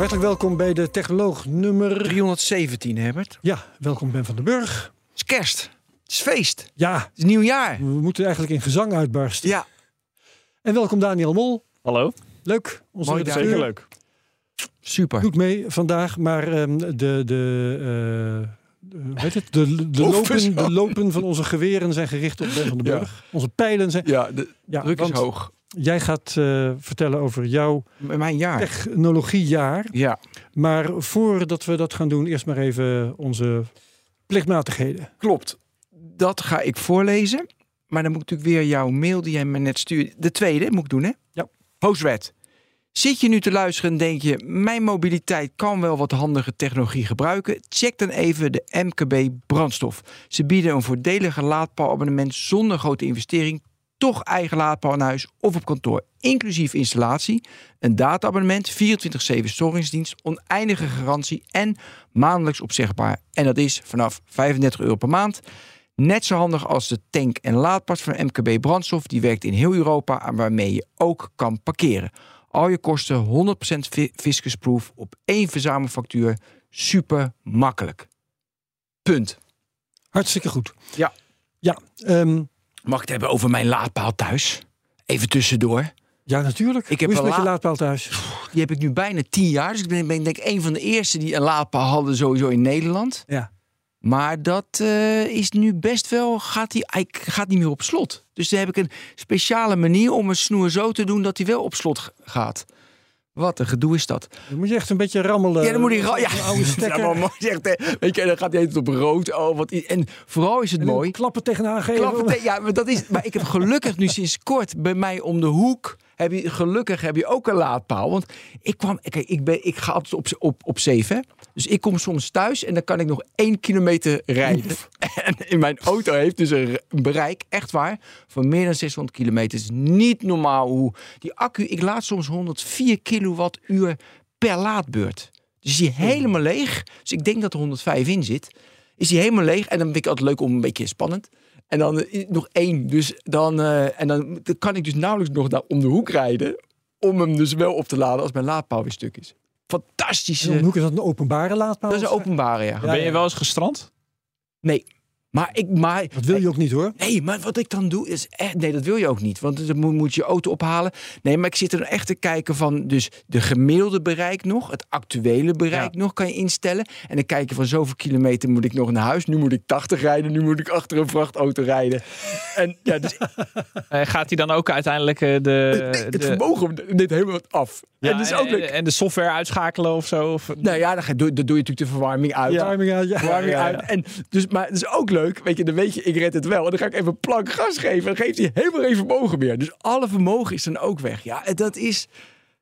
Hartelijk welkom bij de Technoloog nummer... 317, Herbert. Ja, welkom Ben van den Burg. Het is kerst. Het is feest. Ja, Het is nieuwjaar. we moeten eigenlijk in gezang uitbarsten. Ja. En welkom Daniel Mol. Hallo, Leuk. Onze Mooi, zeker leuk. Super. Doet mee vandaag, maar ehm, de... de eh, hoe heet het? De, de, lopen, de lopen van onze geweren zijn gericht op Ben van den Ja. Burg. Onze pijlen zijn... Ja, de Ja, druk is hoog. Jij gaat eh, vertellen over jouw Mijn jaar. technologiejaar. Ja. Maar voordat we dat gaan doen, eerst maar even onze plichtmatigheden. Klopt. Dat ga ik voorlezen. Maar dan moet ik natuurlijk weer jouw mail die jij me net stuurde. De tweede moet ik doen, hè? Ja. Hooswet. Zit je nu te luisteren en denk je... mijn mobiliteit kan wel wat handige technologie gebruiken? Check dan even de MKB brandstof. Ze bieden een voordelige laadpaalabonnement zonder grote investering... toch eigen laadpaal in huis of op kantoor. Inclusief installatie, een data-abonnement, 24-7 storingsdienst... oneindige garantie en maandelijks opzegbaar. En dat is vanaf 35 euro per maand... Net zo handig als de tank- en laadpas van MKB Brandstof. Die werkt in heel Europa en waarmee je ook kan parkeren. Al je kosten 100% fi- fiscusproof op één verzamelfactuur. Super makkelijk. Punt. Hartstikke goed. Ja. Ja, ehm, Mag ik het hebben over mijn laadpaal thuis? Even tussendoor. ja natuurlijk. Ik heb Hoe is het een met je la- laadpaal thuis? Die heb ik nu bijna tien jaar. Dus ik ben, ben denk ik een van de eerste die een laadpaal hadden sowieso in Nederland. Ja. Maar dat eh, is nu best wel, gaat die, hij gaat niet meer op slot. Dus dan heb ik een speciale manier om een snoer zo te doen dat hij wel op slot gaat. Wat een gedoe is dat. Dan moet je echt een beetje rammelen. ja, dan moet hij ra- ja, oude ja, stekker. maar hè. Weet je, dan gaat hij het op rood. Oh, wat, en vooral is het En mooi. Klappen tegenaan geven. Klappen te- ja, maar dat is. Maar ik heb gelukkig nu sinds kort bij mij om de hoek. Heb je, gelukkig heb je ook een laadpaal. Want ik kwam. Kijk, ik, ben, ik ga altijd op, op, op zeven. Dus ik kom soms thuis en dan kan ik nog één kilometer rijden. En in mijn auto heeft dus een bereik, echt waar, van meer dan 600 kilometer. Het is niet normaal hoe. Die accu, ik laad soms 104 kilowattuur per laadbeurt. Dus is die helemaal leeg. Dus ik denk dat er 105 in zit. Is die helemaal leeg. En dan vind ik altijd leuk om een beetje spannend. En dan eh, nog één. Dus dan, eh, en dan, dan kan ik dus nauwelijks nog daar om de hoek rijden. Om hem dus wel op te laden als mijn laadpaal weer stuk is. Fantastisch. En om de hoek is dat een openbare laadpaal? Dat is een openbare, ja. Ja, ben je wel eens gestrand? Nee. Maar ik, maar, Dat wil je ook niet hoor. Nee, maar wat ik dan doe is echt. Nee, dat wil je ook niet. Want dan moet, moet je je auto ophalen. Nee, maar ik zit er echt te kijken van. Dus de gemiddelde bereik nog. Het actuele bereik nog kan je instellen. En dan kijken van zoveel kilometer moet ik nog naar huis. Nu moet ik 80 rijden. Nu moet ik achter een vrachtauto rijden. En ja, dus Eh, gaat hij dan ook uiteindelijk eh, de, het de, vermogen neemt helemaal af. ja, en is ook en, leuk. en de software uitschakelen of zo? Of, Nou ja, dan, ga, doe, dan doe je natuurlijk de verwarming uit. Ja. Verwarming uit, ja. Verwarming Ja, ja, uit. En dus, maar het is ook leuk. Weet je, dan weet je, ik red het wel. En dan ga ik even plank gas geven. Dan geeft hij helemaal geen vermogen meer. Dus alle vermogen is dan ook weg. Ja, en dat is...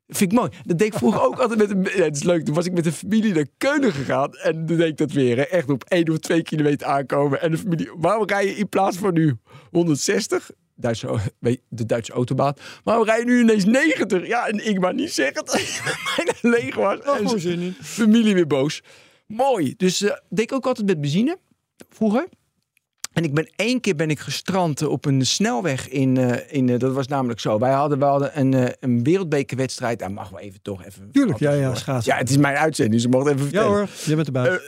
Vind ik mooi. Dat deed ik vroeger ook altijd met een... Ja, het is leuk. Toen was ik met de familie naar Keulen gegaan. En dan deed ik dat weer. Hè. Echt op 1 of 2 kilometer aankomen. En de familie... Waarom rij je in plaats van nu 160... Duitse, de Duitse autobaan. Waarom rij je nu ineens 90? Ja, en ik maar niet zeggen dat bijna leeg was. Oh, En gewoon zin in. familie weer boos. Mooi. Dus eh deed ik ook altijd met benzine vroeger. En ik ben één keer ben ik gestrand op een snelweg in, eh, in eh, dat was namelijk zo. Wij hadden, we hadden een, eh, een wereldbekerwedstrijd. Daar mag wel even toch even. Tuurlijk, ja, ja, schaatsen. Ja, het is mijn uitzending, dus ik het even Ja vertellen. hoor, jij bent erbij.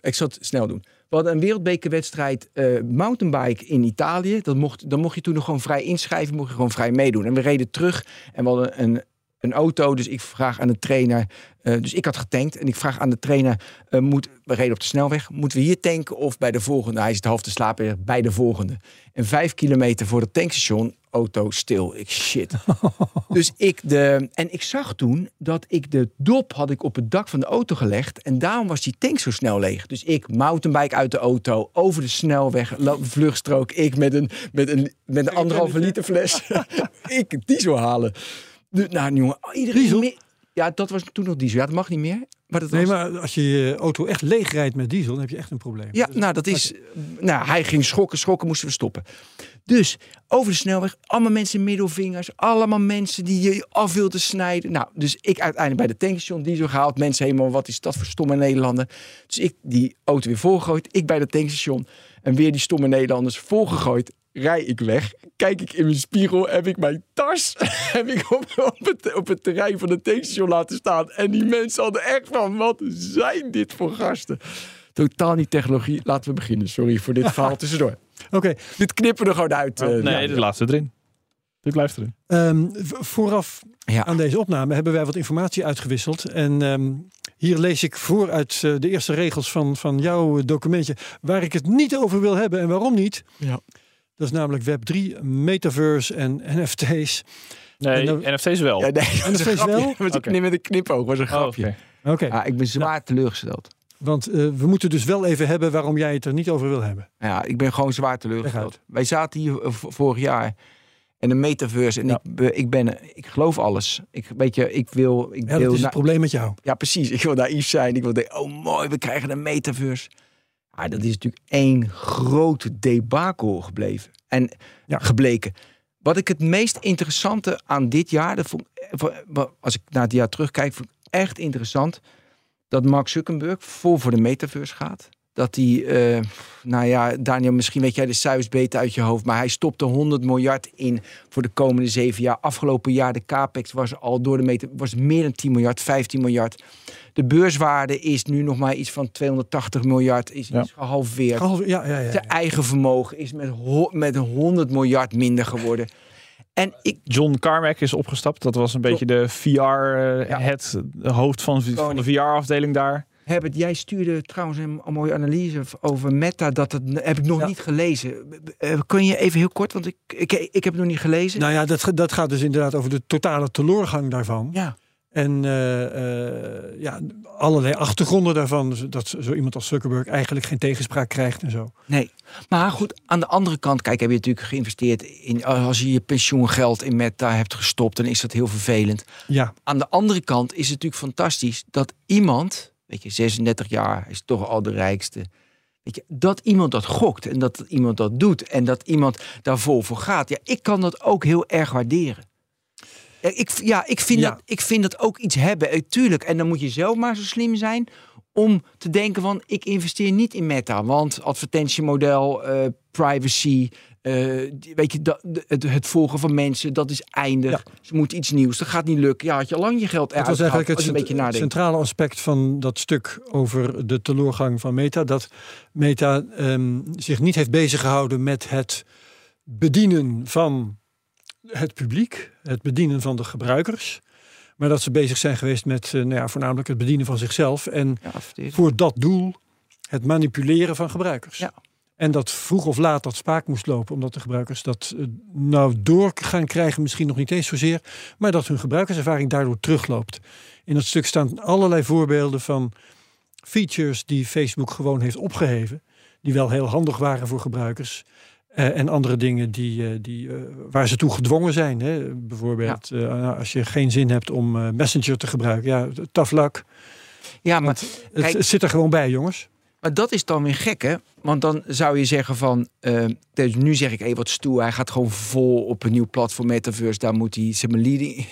Ik zal het snel doen. We hadden een wereldbekerwedstrijd mountainbike in Italië. Dat mocht, dan mocht je toen nog gewoon vrij inschrijven, mocht je gewoon vrij meedoen. En we reden terug en we hadden een, een auto. Dus ik vraag aan de trainer. eh, dus ik had getankt en ik vraag aan de trainer: eh, moet, we reden op de snelweg. Moeten we hier tanken of bij de volgende? Hij zit half te slapen. Bij de volgende. En vijf kilometer voor het tankstation, auto stil. Ik shit. dus ik de. En ik zag toen dat ik de dop had ik op het dak van de auto gelegd. En daarom was die tank zo snel leeg. Dus ik mountainbike uit de auto, over de snelweg, vluchtstrook. Ik met een, met een, met een anderhalve liter fles. ik diesel halen. De, nou, jongen, iedereen. Diesel? mee- Ja, dat was toen nog diesel. Ja, dat mag niet meer. Maar dat Nee, was, maar als je je auto echt leeg rijdt met diesel, dan heb je echt een probleem. ja, Dus- nou, dat is. Nou, hij ging schokken, schokken, moesten we stoppen. Dus over de snelweg, allemaal mensen middelvingers, allemaal mensen die je af wilden snijden. Nou, dus ik uiteindelijk bij de tankstation diesel gehaald. Mensen helemaal, wat is dat voor stomme Nederlander? Dus ik die auto weer volgegooid. Ik bij de tankstation en weer die stomme Nederlanders volgegooid. Rij ik weg. Kijk ik in mijn spiegel, heb ik mijn tas heb ik op, op, het, op het terrein van het tankstation laten staan. En die mensen hadden echt van, wat zijn dit voor gasten? Totaal niet technologie. Laten we beginnen. Sorry voor dit verhaal tussendoor. Oké, Dit knippen we er gewoon uit. eh, nee, ja. dit laat ze erin. Dit blijft erin. ehm, vooraf Ja. aan deze opname hebben wij wat informatie uitgewisseld. En ehm, hier lees ik voor uit eh, de eerste regels van, van jouw documentje. Waar ik het niet over wil hebben en waarom niet. Ja. Dat is namelijk Web3, Metaverse en NFT's. Nee, En dan- NFT's wel. Ja, nee, grapje. wel? Met een knip- met een knipoog was een Oh, grapje. oké. Oké, Ja, ik ben zwaar teleurgesteld. want eh, we moeten dus wel even hebben waarom jij het er niet over wil hebben. Ja, ik ben gewoon zwaar teleurgesteld. Wij zaten hier eh, vorig jaar en de metaverse en Ja. ik, ik ben, ik geloof alles. Ik weet je, ik wil, ik Ja, wil, dat is het probleem met jou. ja precies. Ik wil naïef zijn. Ik wil denken, oh mooi, we krijgen een metaverse. Maar dat is natuurlijk één grote debakel gebleven en Ja. gebleken. Wat ik het meest interessante aan dit jaar, dat vond, wa- als ik naar het jaar terugkijk, vond ik echt interessant dat Mark Zuckerberg vol voor de metaverse gaat. Dat hij, eh, nou ja, Daniel, misschien weet jij de cijfers beter uit je hoofd, maar hij stopte 100 miljard in voor de komende zeven jaar. Afgelopen jaar de capex was al door de meta was meer dan 10 miljard, 15 miljard. De beurswaarde is nu nog maar iets van 280 miljard, is, Ja. is gehalveerd. Half- Ja, ja, ja. Zijn eigen vermogen is met, met 100 miljard minder geworden. En ik, John Carmack is opgestapt. Dat was een beetje de VR, eh, Ja. het hoofd van, van de VR-afdeling daar. Herbert, jij stuurde trouwens een, een mooie analyse over Meta. Dat het, heb ik nog Ja. niet gelezen. Eh, kun je even heel kort, want ik, ik, ik heb het nog niet gelezen. Nou ja, dat, dat gaat dus inderdaad over de totale teleurgang daarvan. ja. En eh, eh, ja, allerlei achtergronden daarvan. Dat zo iemand als Zuckerberg eigenlijk geen tegenspraak krijgt en zo. Nee, maar goed, aan de andere kant, kijk, heb je natuurlijk geïnvesteerd in, als je je pensioengeld in Meta hebt gestopt, dan is dat heel vervelend. Ja, Aan de andere kant is het natuurlijk fantastisch dat iemand, weet je, 36 jaar, is toch al de rijkste. Weet je, dat iemand dat gokt en dat iemand dat doet en dat iemand daar vol voor gaat. Ja, ik kan dat ook heel erg waarderen. Ja, ik, ja, ik, vind, Ja. Dat, ik vind dat ook iets hebben, eh, tuurlijk. En dan moet je zelf maar zo slim zijn om te denken van... ik investeer niet in Meta, want advertentiemodel, eh, privacy... eh, weet je, dat, het, het volgen van mensen, dat is eindig. Ze moeten iets nieuws, dat gaat niet lukken. Ja, had je al lang je geld dat eruit was eigenlijk het cent- centrale aspect van dat stuk over de teleurgang van Meta. Dat Meta ehm, zich niet heeft bezig gehouden met het bedienen van het publiek, het bedienen van de gebruikers. Maar dat ze bezig zijn geweest met eh, nou ja, voornamelijk het bedienen van zichzelf. En Ja, voor dat doel het manipuleren van gebruikers. Ja. En dat vroeg of laat dat spaak moest lopen, omdat de gebruikers dat eh, nou door gaan krijgen, misschien nog niet eens zozeer, maar dat hun gebruikerservaring daardoor terugloopt. In dat stuk staan allerlei voorbeelden van features die Facebook gewoon heeft opgeheven, die wel heel handig waren voor gebruikers. eh, en andere dingen die, eh, die, waar ze toe gedwongen zijn. Hè? Bijvoorbeeld, nou, als je geen zin hebt om Messenger te gebruiken. Ja, tough luck. Ja, maar, Het, Kijk- het zit er gewoon bij, jongens. Maar dat is dan weer gek, hè? Want dan zou je zeggen van... eh, dus nu zeg ik even wat stoer. Hij gaat gewoon vol op een nieuw platform Metaverse. Daar moet hij maar, leading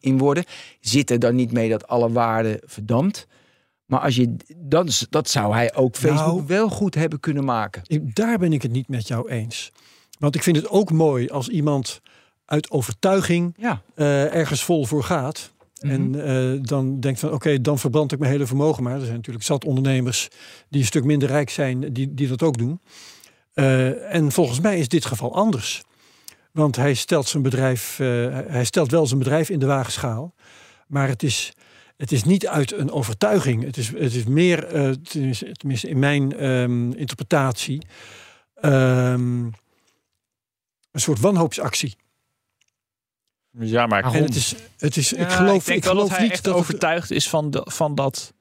in worden. Zit er dan niet mee dat alle waarde verdampt? Maar als je, dan, dat zou hij ook Facebook Nou. wel goed hebben kunnen maken. Daar ben ik het niet met jou eens. Want ik vind het ook mooi als iemand uit overtuiging Ja, eh, ergens vol voor gaat. Mhm. En eh, dan denkt van oké, dan verbrand ik mijn hele vermogen maar. Er zijn natuurlijk zat ondernemers die een stuk minder rijk zijn, die, die dat ook doen. Eh, en volgens mij is dit geval anders. Want hij stelt zijn bedrijf, eh, hij stelt wel zijn bedrijf in de waagschaal. Maar het is, het is niet uit een overtuiging. Het is, het is meer, tenminste, tenminste in mijn ehm, interpretatie, ehm, een soort wanhoopsactie. Ja, maar het is, het is, Ja, ik geloof, denk ik wel geloof dat hij niet echt dat het- overtuigd is van, de, van, dat,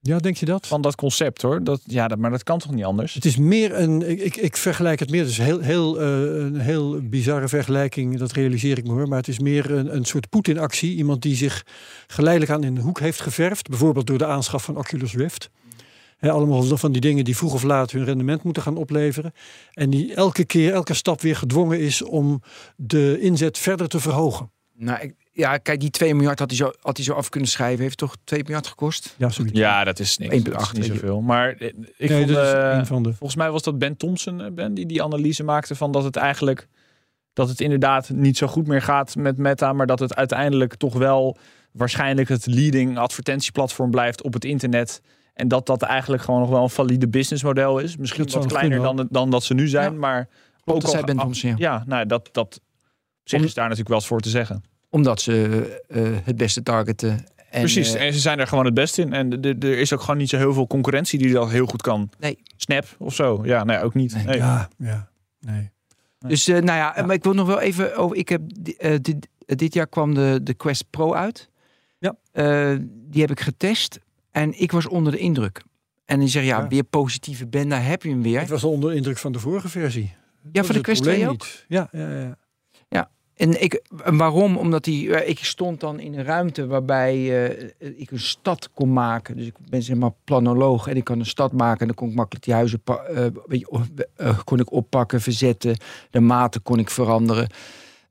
ja, denk je dat? van dat concept hoor. Dat, ja, dat, maar dat kan toch niet anders? Het is meer een, ik, ik, ik vergelijk het meer, het is heel, heel, eh, een heel bizarre vergelijking, dat realiseer ik me hoor, maar het is meer een, een soort Poetin-actie. Iemand die zich geleidelijk aan in een hoek heeft geverfd, bijvoorbeeld door de aanschaf van Oculus Rift. Hè, allemaal van die dingen die vroeg of laat hun rendement moeten gaan opleveren. En die elke keer, elke stap weer gedwongen is om de inzet verder te verhogen. nou, ik, ja, kijk, die 2 miljard had hij, zo, had hij zo af kunnen schrijven. Heeft toch 2 miljard gekost? Ja, zoiets. Ja, dat is niks. 1,8, Dat is niet zoveel. Maar eh, ik nee, vond, eh, een van de... volgens mij was dat Ben Thompson, eh, Ben, die die analyse maakte van dat het eigenlijk dat het inderdaad niet zo goed meer gaat met Meta, maar dat het uiteindelijk toch wel waarschijnlijk het leading advertentieplatform blijft op het internet. En dat dat eigenlijk gewoon nog wel een valide businessmodel is. Misschien Dat wat kleiner dan, dan dat ze nu zijn, Ja. maar Klopt, dat al- zei Ben ah, Thompson, ja. Ja, nou, dat, dat op zich Om- is daar natuurlijk wel eens voor te zeggen. Omdat ze eh, het beste targeten. En, Precies, eh, en ze zijn er gewoon het beste in. En er is ook gewoon niet zo heel veel concurrentie die dat heel goed kan. Nee. Snap of zo. Ja, nee, ook niet. Nee. Nee. Ja, ja. Nee. Dus eh, nou ja, Ja. maar ik wil nog wel even over. Ik heb di- eh, dit, dit jaar kwam de, de Quest Pro uit. Ja. Eh, die heb ik getest en ik was onder de indruk. En die zeggen ja, Ja. weer positieve ben, daar heb je hem weer. Ik was onder de indruk van de vorige versie. Ja, voor de Quest 2 probleem ook. niet. Ja, ja, ja. En, ik, en waarom? Omdat die, eh, ik stond dan in een ruimte waarbij eh, ik een stad kon maken. Dus ik ben zeg maar planoloog en ik kan een stad maken. En dan kon ik makkelijk die huizen pa- weet je, of- eh, kon ik oppakken, verzetten. De maten kon ik veranderen.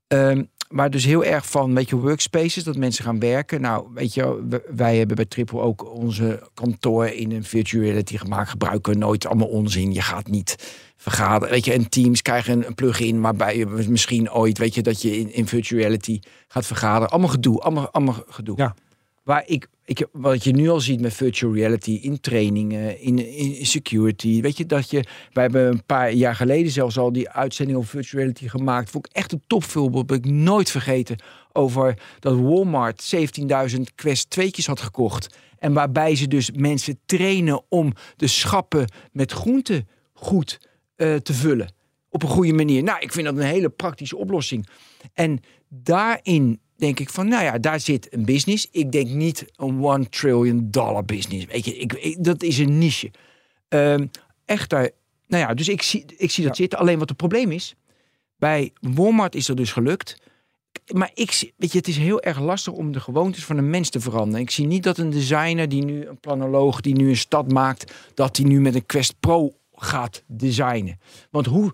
Ehm, maar dus heel erg van, weet je, workspaces, dat mensen gaan werken. Nou, weet je, wij hebben bij Triple ook onze kantoor in een virtual reality gemaakt. Gebruiken we nooit allemaal onzin. Je gaat niet vergaderen. Weet je, en Teams krijgen een, plugin waarbij je misschien ooit, weet je, dat je in, in virtual reality gaat vergaderen. Allemaal gedoe, allemaal, allemaal gedoe. Ja. Waar ik, ik, wat je nu al ziet met virtual reality in trainingen, in, in security. Weet je dat je. Wij hebben een paar jaar geleden zelfs al die uitzending over virtual reality gemaakt. Vond ik echt een topvoorbeeld. Ben ik nooit vergeten over dat Walmart 17.000 Quest 2'tjes had gekocht. En waarbij ze dus mensen trainen om de schappen met groenten goed eh, te vullen. Op een goede manier. Nou, ik vind dat een hele praktische oplossing. En daarin denk ik van, nou ja, daar zit een business. Ik denk niet een one trillion dollar business. Weet je, ik, ik- dat is een niche. Ehm echter, nou ja, dus ik zie, ik zie dat zitten. Alleen wat het probleem is, bij Walmart is dat dus gelukt. Maar ik zie, weet je, het is heel erg lastig om de gewoontes van een mens te veranderen. Ik zie niet dat een designer die nu, een planoloog die nu een stad maakt, dat die nu met een Quest Pro gaat designen. Want hoe,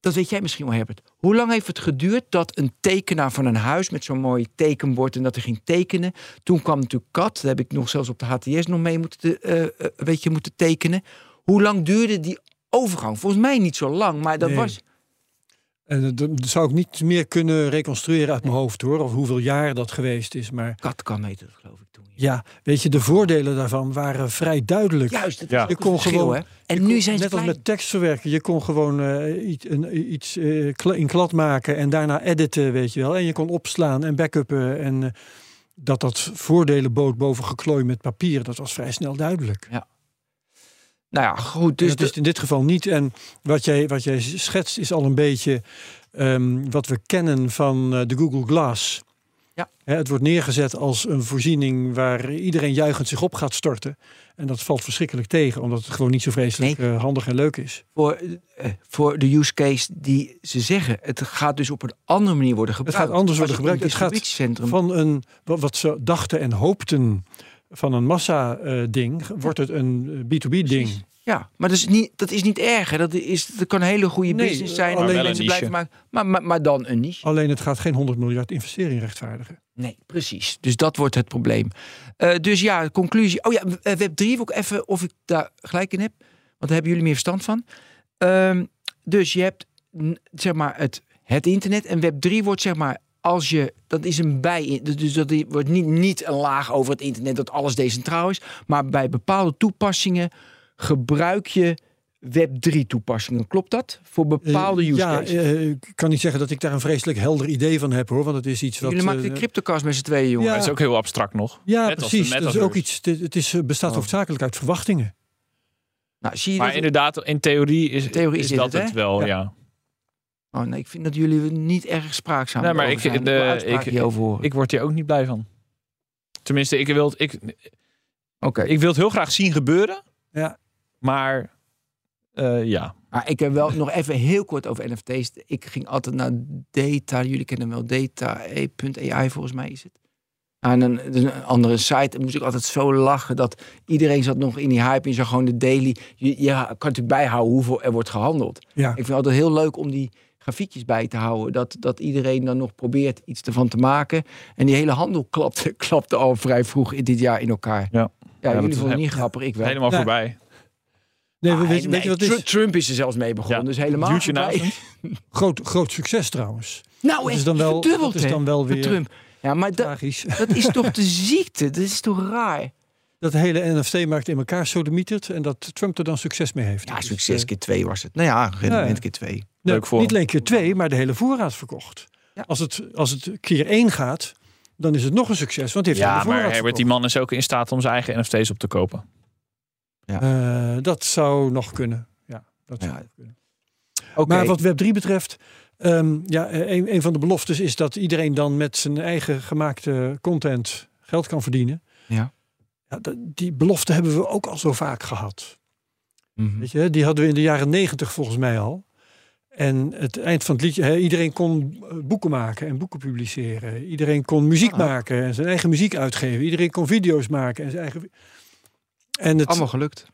dat weet jij misschien wel, Herbert. Hoe lang heeft het geduurd dat een tekenaar van een huis met zo'n mooi tekenbord en dat hij ging tekenen? Toen kwam natuurlijk Kat, daar heb ik nog zelfs op de HTS nog mee moeten, te- eh, eh, weet je, moeten tekenen. Hoe lang duurde die overgang? Volgens mij niet zo lang, maar dat Nee. was. En dat- zou ik niet meer kunnen reconstrueren uit mijn hoofd hoor. Of hoeveel jaar dat geweest is. Maar Kat kan meten. Ja, weet je, de voordelen daarvan waren vrij duidelijk. Juist, Ja. is Je kon verschil, gewoon- hè? En kon- nu zijn ze Net als met tekstverwerken. Je kon gewoon eh, iets, een, iets eh, in klad maken en daarna editen, weet je wel. En je kon opslaan en backuppen. En eh, dat dat voordelen bood boven geklooi met papier, dat was vrij snel duidelijk. Nou ja, goed. Dus dat is de- in dit geval niet. En wat jij, wat jij schetst is al een beetje ehm, wat we kennen van eh, de Google Glass. Het wordt neergezet als een voorziening waar iedereen juichend zich op gaat storten. En dat valt verschrikkelijk tegen, omdat het gewoon niet zo vreselijk eh, handig en leuk is. voor, eh, voor de use case die ze zeggen. Het gaat dus op een andere manier worden gebruikt. gaat anders worden gebruikt. Het gaat. Van een, wat ze dachten en hoopten van een massa-ding, wordt het een eh, B2B-ding. Precies. Ja, maar dat is niet, dat is niet erg. Hè. Dat, is, dat kan een hele goede Nee, business zijn. alleen mensen blijven maken. Maar, maar, maar dan een niche. Alleen het gaat geen 100 miljard investering rechtvaardigen. Nee, precies. Dus dat wordt het probleem. Eh, dus ja, conclusie. Oh ja, eh, Web 3 wil even of ik daar gelijk in heb. Want daar hebben jullie meer verstand van. Ehm, dus je hebt zeg maar het, het internet. En Web 3 wordt zeg maar als je, dat is een bij, dus dat wordt niet, niet een laag over het internet dat alles decentraal is, maar bij bepaalde toepassingen gebruik je Web 3 toepassingen. Klopt dat? Voor bepaalde Eh, use ja, cases. eh, ik kan niet zeggen dat ik daar een vreselijk helder idee van heb hoor. Want het is iets wat. Jullie maken de eh, cryptocast met z'n tweeën, jongen. Ja. Is ook heel abstract nog. ja, net als de precies. Dat is ook iets. Het, het is, bestaat Oh. hoofdzakelijk uit verwachtingen. Nou, zie je Maar dat? inderdaad, in theorie is, theorie is dat het, het, wel, Ja. ja. Oh nee, ik vind dat jullie niet erg spraakzaam Nee, maar ik- zijn. de- ik- hierover horen. Ik word hier ook niet blij van. Tenminste, ik wil het, ik, Oké. ik wil het heel graag zien gebeuren. Ja. Maar eh, ja, Maar ik heb wel nog even heel kort over NFT's. Ik ging altijd naar data. Jullie kennen hem wel data.ai volgens mij is het. En een, dus een andere site. En moest ik altijd zo lachen dat iedereen zat nog in die hype. En je zag gewoon de daily. Je, je kan natuurlijk bijhouden hoeveel er wordt gehandeld. Ja. Ik vind het altijd heel leuk om die grafiekjes bij te houden. Dat, dat iedereen dan nog probeert iets ervan te maken. En die hele handel klapte, klapte al vrij vroeg in dit jaar in elkaar. Ja. Ja, jullie vonden het niet grappig, ik wel. Helemaal Ja. voorbij. Nee, Ah, weet, je- weet je wat het Tru- is? Trump is er zelfs mee begonnen, Ja. dus helemaal. Groot, groot succes trouwens. Nou, Dat is dan wel, verdubbeld, dat is dan wel weer Trump. Ja, maar dat, tragisch. dat is toch de ziekte? Dat is toch raar? Dat de hele NFT-markt in elkaar sodemietert en dat Trump er dan succes mee heeft. Ja, succes eh, keer twee was het. Nou ja, rendement Ja, keer twee. Leuk voor Niet alleen keer twee, maar de hele voorraad verkocht. Ja. Als, het, als het keer één gaat, dan is het nog een succes. Want hij heeft de Ja, maar Herbert, die man is ook in staat om zijn eigen NFT's op te kopen. Eh, dat zou nog kunnen. Ja, dat zou Ja. nog kunnen. Maar wat Web3 betreft, ehm, ja, eh, een, een van de beloftes is dat iedereen dan met zijn eigen gemaakte content geld kan verdienen. Ja. Ja, die belofte hebben we ook al zo vaak gehad. Mhm. Weet je, die hadden we in de jaren negentig volgens mij al. En het eind van het liedje, iedereen kon eh, boeken maken en boeken publiceren. Iedereen kon muziek Ah. maken en zijn eigen muziek uitgeven. Iedereen kon video's maken en zijn eigen. En het, Allemaal gelukt.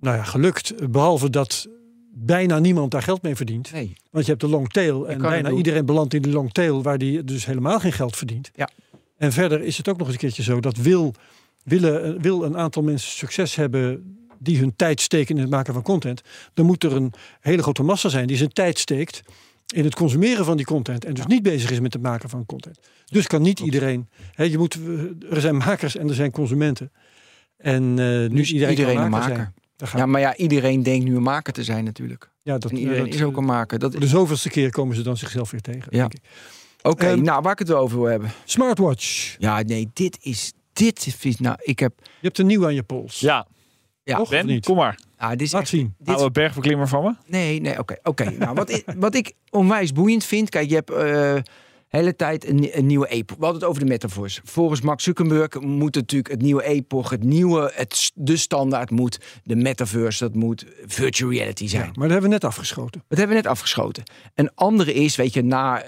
nou ja, gelukt. Behalve dat bijna niemand daar geld mee verdient. Nee. Want je hebt de long tail. En bijna iedereen belandt in de long tail, waar die dus helemaal geen geld verdient. Ja. En verder is het ook nog eens een keertje zo dat wil, willen, wil een aantal mensen succes hebben die hun tijd steken in het maken van content, dan moet er een hele grote massa zijn die zijn tijd steekt in het consumeren van die content en dus niet bezig is met het maken van content. Dus kan niet iedereen. Hè, je moet, er zijn makers en er zijn consumenten. En eh, nu is iedereen, kan iedereen een maker Ja, maar ja, iedereen denkt nu een maker te zijn natuurlijk. ja, dat, En iedereen dat- is ook een maker. Dat de zoveelste keer komen ze dan zichzelf weer tegen. Ja. denk ik. Oké, Ehm, nou waar ik het over wil hebben. Smartwatch. Ja, nee, dit is... Dit is... Nou, ik heb... Je hebt een nieuw aan je pols. Ja, Ja, Ben, niet? kom maar. Ah, dit is Laat echt- zien. dit- Oude bergbeklimmer van me. Nee, nee, oké. oké. Nou, wat, ik, wat ik onwijs boeiend vind... Kijk, je hebt eh hele tijd een, nie- een nieuwe epoch. We hadden het over de metaverse. Volgens Mark Zuckerberg moet natuurlijk het nieuwe epoch... het nieuwe, het, de standaard moet... de metaverse, dat moet virtual reality Ja, zijn. maar dat hebben we net afgeschoten. Dat hebben we net afgeschoten. Een andere is, weet je, na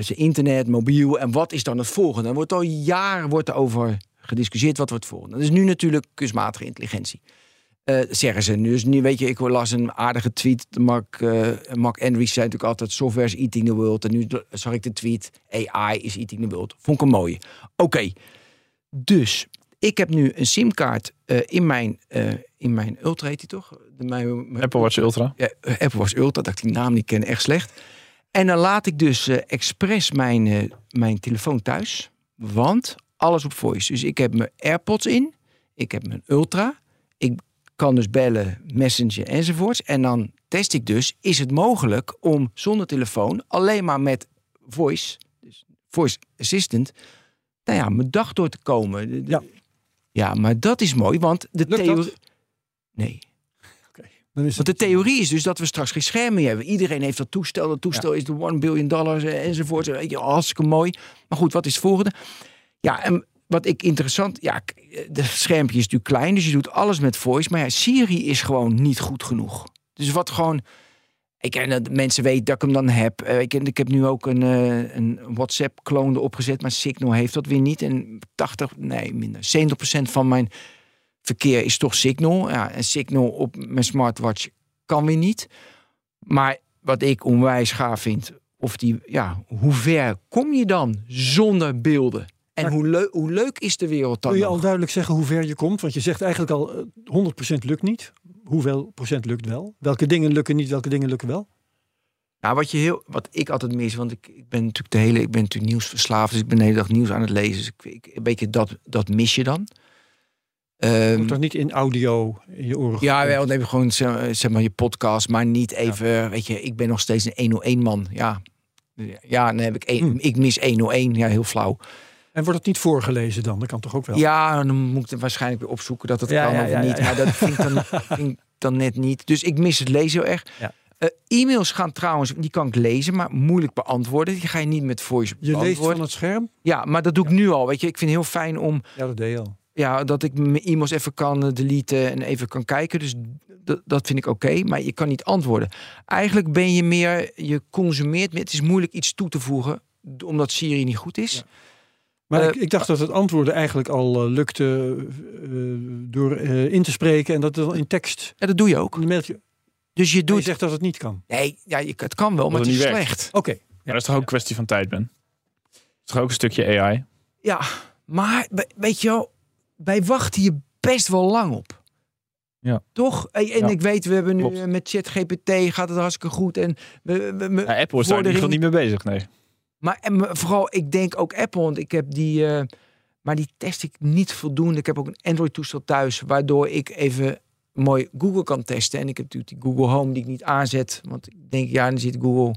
zijn internet, mobiel... en wat is dan het volgende? Er wordt al jaren wordt er over gediscussieerd wat wordt het volgende. Dat is nu natuurlijk kunstmatige intelligentie. Eh, zeggen ze. Dus nu weet je, ik las een aardige tweet. Mark, eh Mark Andrews zei natuurlijk altijd: software is eating the world. En nu zag ik de tweet: AI is eating the world. Vond ik een mooie. Oké, dus ik heb nu een simkaart eh, in mijn, in mijn Ultra, heet die toch? De, mijn, mijn- Apple Watch Ultra. ja, Apple was Ultra, dat ik die naam niet ken, echt slecht. En dan laat ik dus expres mijn, mijn telefoon thuis. Want alles op voice. Dus ik heb mijn AirPods in. Ik heb mijn Ultra. Ik kan dus bellen, messenger enzovoorts. En dan test ik dus, is het mogelijk om zonder telefoon, alleen maar met voice, dus voice assistant, nou ja, mijn dag door te komen. Ja. Ja, maar dat is mooi, want de Lukt dat? theorie... Nee. Dan is Want de theorie is dus dat we straks geen scherm meer hebben. Iedereen heeft dat toestel. Dat toestel is de 1 billion dollars eh, enzovoort. Weet je, hartstikke mooi. Maar goed, wat is het volgende? Ja, en wat ik interessant... Ja, de schermpje is natuurlijk klein, dus je doet alles met voice. Maar ja, Siri is gewoon niet goed genoeg. Dus wat gewoon... Ik ken dat mensen weten dat ik hem dan heb. Eh, Ik, ik heb nu ook een, eh, een WhatsApp-kloon erop gezet, maar Signal heeft dat weer niet. En 80, nee, minder. 70% van mijn verkeer is toch Signal. Ja, en Signal op mijn smartwatch kan weer niet. Maar wat ik onwijs gaaf vind, of die, ja, hoe ver kom je dan zonder beelden? En hoe, leu- hoe leuk is de wereld dan Kun je nog? al duidelijk zeggen hoe ver je komt? Want je zegt eigenlijk al eh, 100% lukt niet. Hoeveel procent lukt wel? Welke dingen lukken niet, welke dingen lukken wel? Nou, wat, je heel, wat ik altijd mis, want ik, ik ben natuurlijk de hele, ik ben natuurlijk nieuwsverslaafd, dus ik ben de hele dag nieuws aan het lezen. Dus ik, ik, een beetje dat, dat mis je dan. Ehm, Wordt toch niet in audio in je oren ja, wel, dan heb je gewoon zeg zeg maar je podcast, maar niet even, weet je, ik ben nog steeds een 101 man. Ja, ja dan heb ik, één, Hmm. ik mis 101, ja, heel flauw. En wordt het niet voorgelezen dan? Dat kan toch ook wel? Ja, dan moet ik het waarschijnlijk weer opzoeken dat het Ja, kan ja, of ja, niet. Maar dat vind ik, dan, vind ik dan net niet. Dus ik mis het lezen heel erg. Ja. Eh, e-mails gaan trouwens, die kan ik lezen, maar moeilijk beantwoorden. Die ga je niet met voice Je leest beantwoorden. van het scherm? Ja, maar dat doe ik nu al. Weet je, ik vind het heel fijn om Ja, dat deed je al. ja, dat ik mijn e-mails even kan eh, deleten en even kan kijken. Dus dat, vind ik oké, maar je kan niet antwoorden. Eigenlijk ben je meer, je consumeert meer. Het is moeilijk iets toe te voegen, omdat Siri niet goed is. Ja. Maar Eh, ik, ik dacht dat het antwoorden eigenlijk al eh, lukte eh, door eh, in te spreken en dat het dan in tekst Ja, dat doe je ook. Dus je Je doet... zegt dat het niet kan. Nee, ja, je, het kan wel, maar het het is werkt. slecht. Oké. Ja, dat is toch ook een kwestie van tijd, Ben? Dat is toch ook een stukje AI? Ja, maar we- weet je wel, wij wachten hier best wel lang op. Ja. Toch? En, en Ja, ik weet, we hebben nu klopt. met ChatGPT gaat het hartstikke goed. En we, we, we- Ja, Apple is daar in ieder geval niet mee bezig, nee. Maar en vooral, ik denk ook Apple, want ik heb die, eh, maar die test ik niet voldoende. Ik heb ook een Android-toestel thuis, waardoor ik even mooi Google kan testen. En ik heb natuurlijk die Google Home die ik niet aanzet, want ik denk, ja, dan zit Google,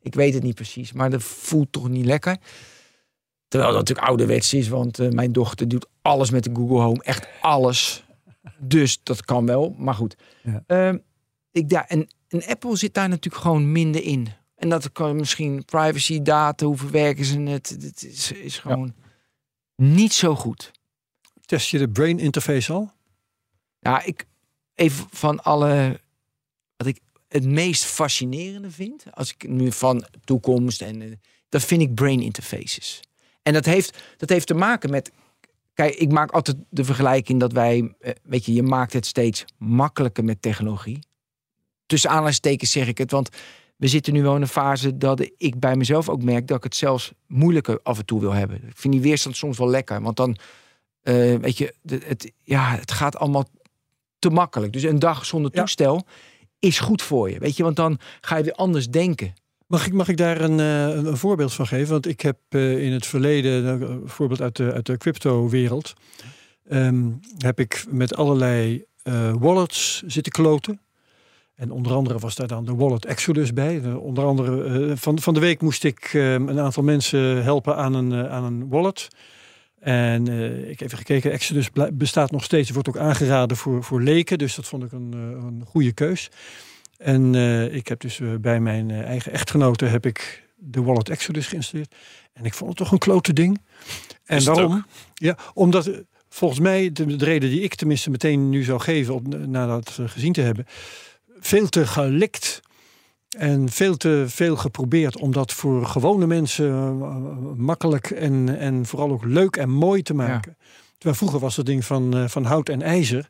ik weet het niet precies, maar dat voelt toch niet lekker. Terwijl dat natuurlijk ouderwets is, want eh, mijn dochter doet alles met de Google Home, echt alles. Dus dat kan wel, maar goed. Ja. Ehm, ik, ja, en, en Apple zit daar natuurlijk gewoon minder in. En dat kan misschien privacy data, hoe verwerken ze het? Het is, is gewoon niet zo goed. Test je de brain interface al? Ja, ik even van alle wat ik het meest fascinerende vind, als ik nu van toekomst en eh, dat vind ik brain interfaces. En dat heeft dat heeft te maken met kijk, ik maak altijd de vergelijking dat wij eh, weet je, je maakt het steeds makkelijker met technologie. Tussen aanhalingstekens zeg ik het, want we zitten nu wel in een fase dat ik bij mezelf ook merk dat ik het zelfs moeilijker af en toe wil hebben. Ik vind die weerstand soms wel lekker, want dan eh, weet je, het, ja, het gaat allemaal te makkelijk. Dus een dag zonder Ja. toestel is goed voor je, weet je, want dan ga je weer anders denken. Mag ik, mag ik daar een, eh, een, voorbeeld van geven? Want ik heb eh, in het verleden, nou, een voorbeeld uit de, uit de crypto-wereld, ehm, heb ik met allerlei wallets zitten kloten. En onder andere was daar dan de Wallet Exodus bij. De- onder andere eh, van, van de week moest ik eh, een aantal mensen helpen aan een, eh, aan een wallet. En ik heb even gekeken, Exodus bestaat nog steeds, wordt ook aangeraden voor, voor leken. Dus dat vond ik een, een goede keus. En ik heb dus bij mijn eigen echtgenote heb ik de Wallet Exodus geïnstalleerd. En ik vond het toch een klote ding. En Is waarom? Ja, omdat volgens mij de, de reden die ik tenminste meteen nu zou geven, op, na dat gezien te hebben, veel te gelikt en veel te veel geprobeerd om dat voor gewone mensen eh, makkelijk en, en vooral ook leuk en mooi te maken. Terwijl vroeger was dat ding van, eh, van hout en ijzer.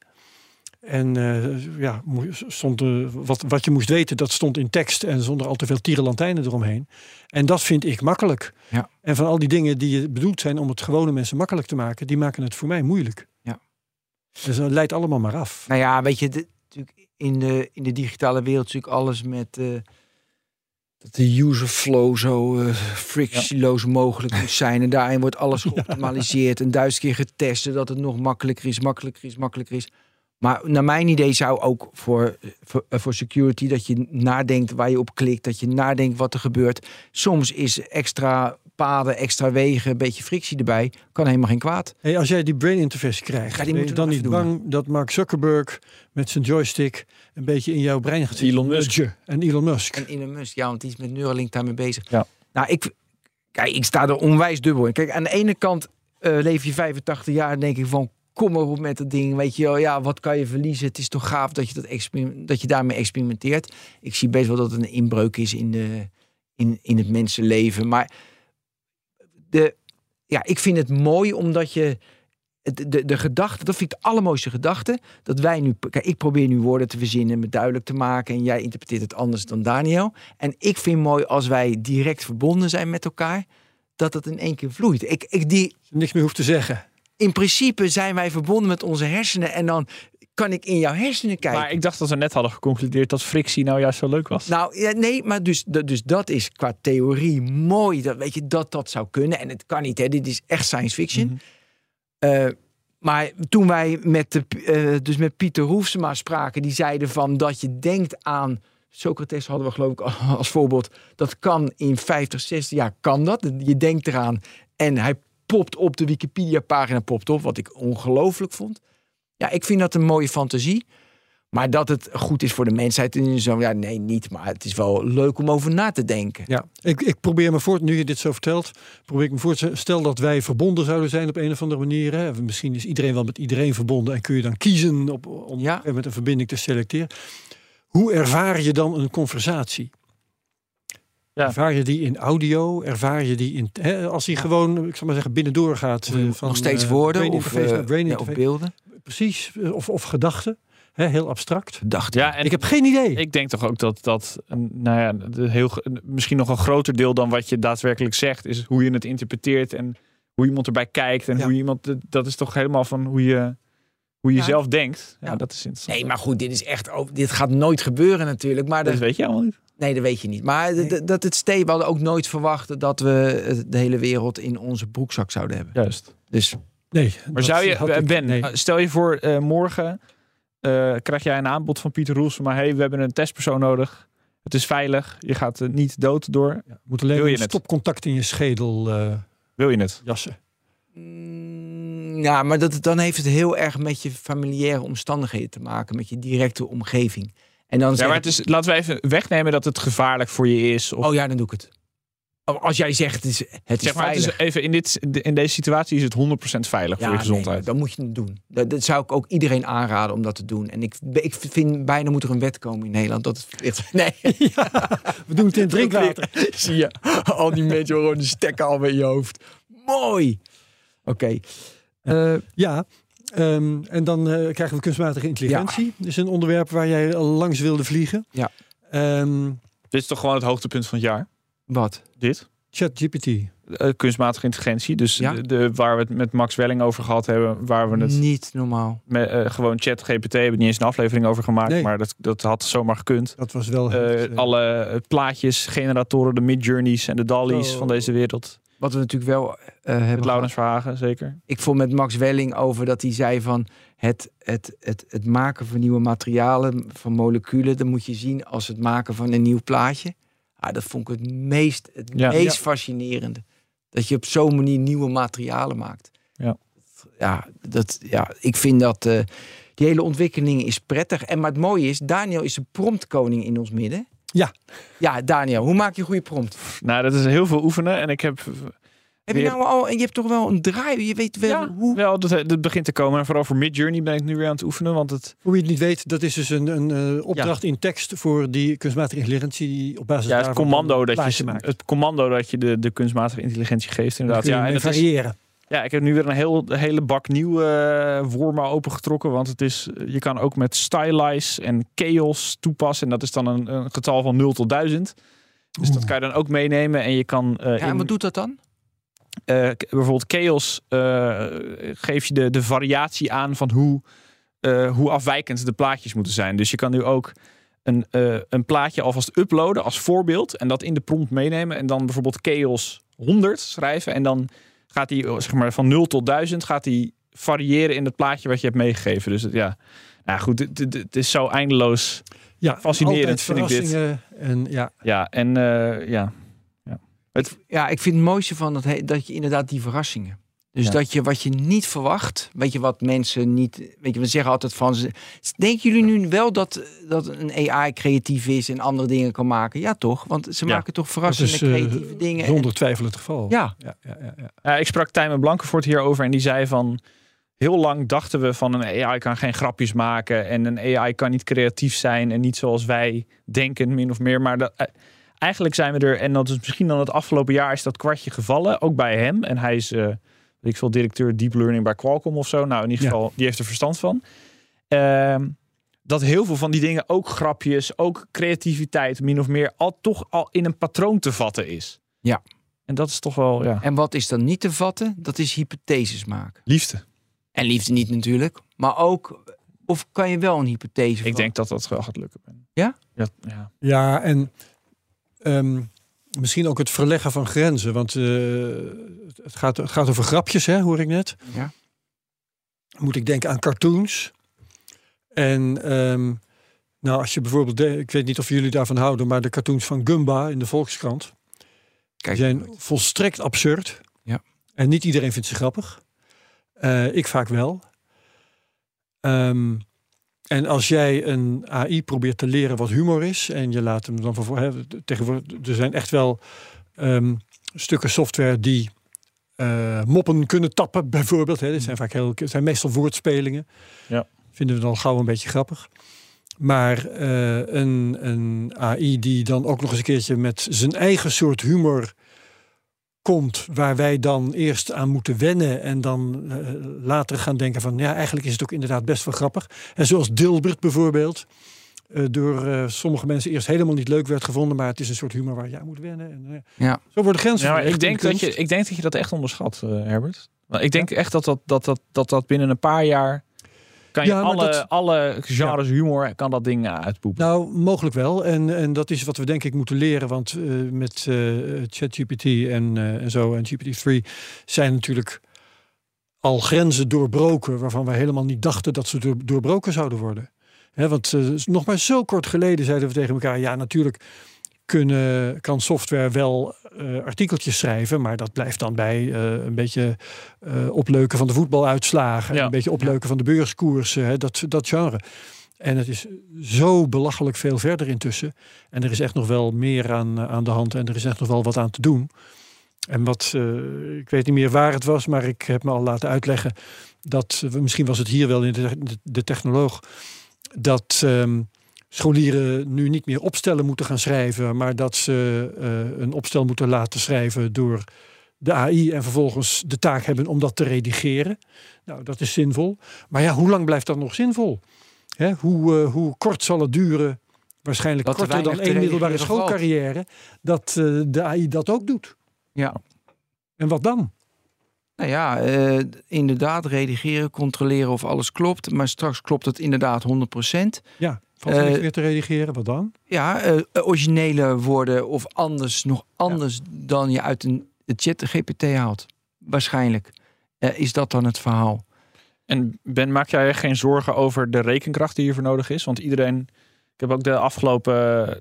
En eh, ja, stond, wat, wat je moest weten, dat stond in tekst en zonder al te veel tierenlantijnen eromheen. En dat vind ik makkelijk. Ja. En van al die dingen die bedoeld zijn om het gewone mensen makkelijk te maken, die maken het voor mij moeilijk. Ja. Dus dat leidt allemaal maar af. Nou ja, weet je, in de, in de digitale wereld natuurlijk alles met eh, dat de user flow zo eh frictieloos mogelijk moet zijn. En daarin wordt alles geoptimaliseerd en duizend keer getest, zodat het nog makkelijker is, makkelijker is, makkelijker is. Maar naar mijn idee zou ook voor, voor, eh, voor security dat je nadenkt waar je op klikt, dat je nadenkt wat er gebeurt. Soms is extra paden, extra wegen, een beetje frictie erbij, kan helemaal geen kwaad. Hey, als jij die brain interface krijgt, Ja, die ben je dan niet doen, bang dat Mark Zuckerberg met zijn joystick een beetje in jouw brein gaat Elon? Musk. En Elon Musk. En Elon Musk, ja, want die is met Neuralink daarmee bezig. Ja. Nou, ik, kijk, ik sta er onwijs dubbel in. Kijk, aan de ene kant eh, leef je 85 jaar en denk ik van, kom maar op met dat ding. Weet je wel, ja, wat kan je verliezen? Het is toch gaaf dat je, dat dat je daarmee experimenteert. Ik zie best wel dat het een inbreuk is in, de, in, in het mensenleven. Maar de, ja, ik vind het mooi omdat je... het- De, de gedachte, dat vind ik de allermooiste gedachte. Dat wij nu. Kijk, ik probeer nu woorden te verzinnen, me duidelijk te maken. En jij interpreteert het anders dan Daniel. En ik vind mooi als wij direct verbonden zijn met elkaar. Dat het in één keer vloeit. Ik, ik, die, Niks meer hoeft te zeggen. in principe zijn wij verbonden met onze hersenen. En dan kan ik in jouw hersenen kijken. Maar ik dacht dat we net hadden geconcludeerd dat frictie nou juist zo leuk was. Nou, ja, nee, maar dus, dus dat is qua theorie mooi. Dat, weet je, dat dat zou kunnen. En het kan niet, hè. Dit is echt science fiction. Mhm. Eh, maar toen wij met, de, eh, dus met Pieter Roefsema spraken, die zeiden van dat je denkt aan. Socrates hadden we geloof ik als voorbeeld. Dat kan in 50, 60 jaar kan dat. Je denkt eraan en hij popt op de Wikipedia pagina popt op, wat ik ongelooflijk vond. Ja, ik vind dat een mooie fantasie. Maar dat het goed is voor de mensheid en zo, ja, nee, niet. Maar het is wel leuk om over na te denken. Ja, ik, ik probeer me voor, nu je dit zo vertelt, probeer ik me voor te stellen, stel dat wij verbonden zouden zijn op een of andere manier. Hè. Misschien is iedereen wel met iedereen verbonden en kun je dan kiezen op, om Ja. met een verbinding te selecteren. Hoe ervaar je dan een conversatie? Ja. Ervaar je die in audio? Ervaar je die in. Hè, als die gewoon, ik zal maar zeggen, binnendoor gaat. eh, van, Nog steeds eh, woorden of, eh, ja, of beelden. Precies, eh, of, of gedachten. Hè, heel abstract. Dacht Ja, en ik heb geen idee. ik denk toch ook dat dat, nou ja, de heel, misschien nog een groter deel dan wat je daadwerkelijk zegt, is hoe je het interpreteert en hoe iemand erbij kijkt en Ja. hoe iemand, dat is toch helemaal van hoe je, hoe je Ja. zelf denkt. Ja, Ja. dat is interessant. Nee, maar goed, dit is echt. ook- Dit gaat nooit gebeuren natuurlijk. Maar dat de, weet je allemaal niet. nee, dat weet je niet. Maar dat het steeds. We hadden ook nooit verwacht dat we eh, de hele wereld in onze broekzak zouden hebben. Juist. Dus nee, Maar zou je, ik- Ben, nee. stel je voor eh, morgen eh, krijg jij een aanbod van Pieter Roels van maar hey, we hebben een testpersoon nodig. Het is veilig, je gaat eh, niet dood door. Ja, moet alleen Wil je een stopcontact in je schedel eh, Wil je het? jassen. Mm, Ja, maar dat, dan heeft het heel erg met je familiaire omstandigheden te maken, met je directe omgeving. En dan Ja, maar het is, laten we even wegnemen dat het gevaarlijk voor je is. Of, Oh ja, dan doe ik het. Oh, Als jij zegt het is, het is zeg maar, het veilig. is even in, dit, in deze situatie is het 100% veilig voor je nee, gezondheid. maar dan moet je het doen. Dat, dat zou ik ook iedereen aanraden om dat te doen. En ik, ik vind bijna moet er een wet komen in Nederland dat het verplicht Nee, We doen het in drinkwater. zie je. Al die mensen gewoon de stekker al in je hoofd. Mooi. Oké. Eh, Ja, ehm, en dan eh, krijgen we kunstmatige intelligentie. Dat is een onderwerp waar jij langs wilde vliegen. Ja. Ehm, Dit is toch gewoon het hoogtepunt van het jaar? Wat? Dit? ChatGPT. Eh, kunstmatige intelligentie. Dus Ja. de, de- waar we het met Max Welling over gehad hebben. Waar we het Niet normaal. met eh, gewoon chat GPT hebben niet eens een aflevering over gemaakt. Nee. Maar dat, dat had zomaar gekund. Dat was wel... Eh, alle plaatjes, generatoren, de Midjourneys en de Dalli's Oh. van deze wereld. Wat we natuurlijk wel Met hebben. Laurens Verhagen, zeker. Ik vond met Max Welling over dat hij zei van het, het, het, het maken van nieuwe materialen, van moleculen, dat moet je zien als het maken van een nieuw plaatje. Ah, dat vond ik het meest, het Ja. meest Ja. fascinerende. Dat je op zo'n manier nieuwe materialen maakt. Ja. Ja, dat, ja ik vind dat eh, die hele ontwikkeling is prettig. En maar het mooie is, Daniel is de promptkoning in ons midden. Ja. Ja, Daniel, hoe maak je een goede prompt? Nou, dat is heel veel oefenen. En ik heb Heb je nou al, en je hebt toch wel een draai, je weet wel ja, hoe. wel, dat, dat begint te komen. En vooral voor Midjourney ben ik nu weer aan het oefenen. Want het, Hoe je het niet weet, dat is dus een, een eh, opdracht in tekst voor die kunstmatige intelligentie die op basis ja, het daarvan commando dat je maakt. het commando dat je de, de kunstmatige intelligentie geeft, inderdaad. kun je Ja, en is, variëren. ja, ik heb nu weer een heel, hele bak nieuwe eh, wormen opengetrokken. Want het is, je kan ook met stylize en chaos toepassen. En dat is dan een, een getal van 0 tot 1000. Dus dat kan je dan ook meenemen. En je kan eh, Ja, en in- wat doet dat dan? Eh, bijvoorbeeld chaos eh, geef je de, de variatie aan van hoe, eh, hoe afwijkend de plaatjes moeten zijn. Dus je kan nu ook een, een plaatje alvast uploaden als voorbeeld en dat in de prompt meenemen en dan bijvoorbeeld chaos 100 schrijven en dan gaat hij zeg maar van 0 tot 1000 gaat hij variëren in het plaatje wat je hebt meegegeven. Dus het- ja, nou goed, het, is zo eindeloos. Ja, Fascinerend vind ik dit. En ja, Ja, en eh, ja, Ja, ik vind het mooiste van dat, dat je inderdaad die verrassingen. Dus Ja. dat je wat je niet verwacht, weet je wat mensen niet, weet je, we zeggen altijd van ze. Denken jullie nu wel dat, dat een AI creatief is en andere dingen kan maken? Ja, toch? Want ze Ja. maken toch verrassende is eh, creatieve dingen. en- zonder twijfel het geval. ja, Ja, ja, ja, ja. Ja, ik sprak Tijmen Blankenvoort hierover en die zei van... Heel lang dachten we van een AI kan geen grapjes maken en een AI kan niet creatief zijn en niet zoals wij denken, min of meer. Maar dat, eh, eigenlijk zijn we er, en dat is misschien dan het afgelopen jaar, is dat kwartje gevallen, ook bij hem. En hij is, eh weet ik veel, directeur Deep Learning bij Qualcomm of zo. Nou, in ieder Ja. geval, die heeft er verstand van. Ehm, dat heel veel van die dingen, ook grapjes, ook creativiteit, min of meer, al toch al in een patroon te vatten is. Ja. En dat is toch wel, ja, en wat is dan niet te vatten? Dat is hypotheses maken. liefde. En liefde niet natuurlijk, maar ook, of kan je wel een hypothese Ik vatten? denk dat dat wel gaat lukken. Ja? Ja, ja. Ja, en ehm, misschien ook het verleggen van grenzen. Want eh, het, gaat, het gaat over grapjes, hè, hoor ik net. Ja. Moet ik denken aan cartoons. En ehm, nou, als je bijvoorbeeld, de- ik weet niet of jullie daarvan houden, maar de cartoons van Gumba in de Volkskrant Kijk, die zijn volstrekt absurd. Ja. En niet iedereen vindt ze grappig. Eh, ik vaak wel. Ehm, en als jij een AI probeert te leren wat humor is en je laat hem dan voor tegenwoordig er zijn echt wel ehm, stukken software die eh, moppen kunnen tappen bijvoorbeeld. Hè. Dit zijn vaak heel, zijn meestal woordspelingen. Ja. Vinden we dan gauw een beetje grappig. Maar eh, een, een AI die dan ook nog eens een keertje met zijn eigen soort humor komt waar wij dan eerst aan moeten wennen en dan uh, later gaan denken van ja, eigenlijk is het ook inderdaad best wel grappig. En zoals Dilbert bijvoorbeeld, uh, door uh, sommige mensen eerst helemaal niet leuk werd gevonden, maar het is een soort humor waar je aan moet wennen. En, ja. Zo worden grenzen. Ja, ik, denk dat je, ik denk dat je dat echt onderschat, Herbert. Ik denk echt dat dat, dat, dat, dat dat binnen een paar jaar kan je ja, alle, dat, alle genres ja. humor kan dat ding uitpoepen? Nou, mogelijk wel. En, en dat is wat we denk ik moeten leren. Want uh, met uh, ChatGPT en, uh, en zo en GPT-3 zijn natuurlijk al grenzen doorbroken waarvan we helemaal niet dachten dat ze door, doorbroken zouden worden. He, want nog maar zo kort geleden zeiden we tegen elkaar: ja, natuurlijk kunnen, kan software wel uh, artikeltjes schrijven, maar dat blijft dan bij uh, een beetje uh, opleuken van de voetbaluitslagen, ja. een beetje opleuken ja. van de beurskoersen, hè, dat, dat genre. En het is zo belachelijk veel verder intussen. En er is echt nog wel meer aan, aan de hand en er is echt nog wel wat aan te doen. En wat, ik weet niet meer waar het was, maar ik heb me al laten uitleggen dat, misschien was het hier wel in de, de, de technoloog, dat um, scholieren nu niet meer opstellen moeten gaan schrijven, maar dat ze uh, een opstel moeten laten schrijven door de AI en vervolgens de taak hebben om dat te redigeren. Nou, dat is zinvol. Maar ja, hoe lang blijft dat nog zinvol? Hè, hoe, uh, hoe kort zal het duren? Waarschijnlijk Dat er korter dan één middelbare schoolcarrière. Dat uh, de AI dat ook doet. Ja. En wat dan? Nou ja, eh, inderdaad, redigeren, controleren of alles klopt. Maar straks klopt het inderdaad 100%. Ja, valt er Eh, te redigeren? Wat dan? Ja, eh, originele woorden of anders, nog anders dan je uit een de chat GPT haalt. Waarschijnlijk Eh, is dat dan het verhaal. En Ben, maak jij je geen zorgen over de rekenkracht die hiervoor nodig is? Want iedereen, ik heb ook de afgelopen eh,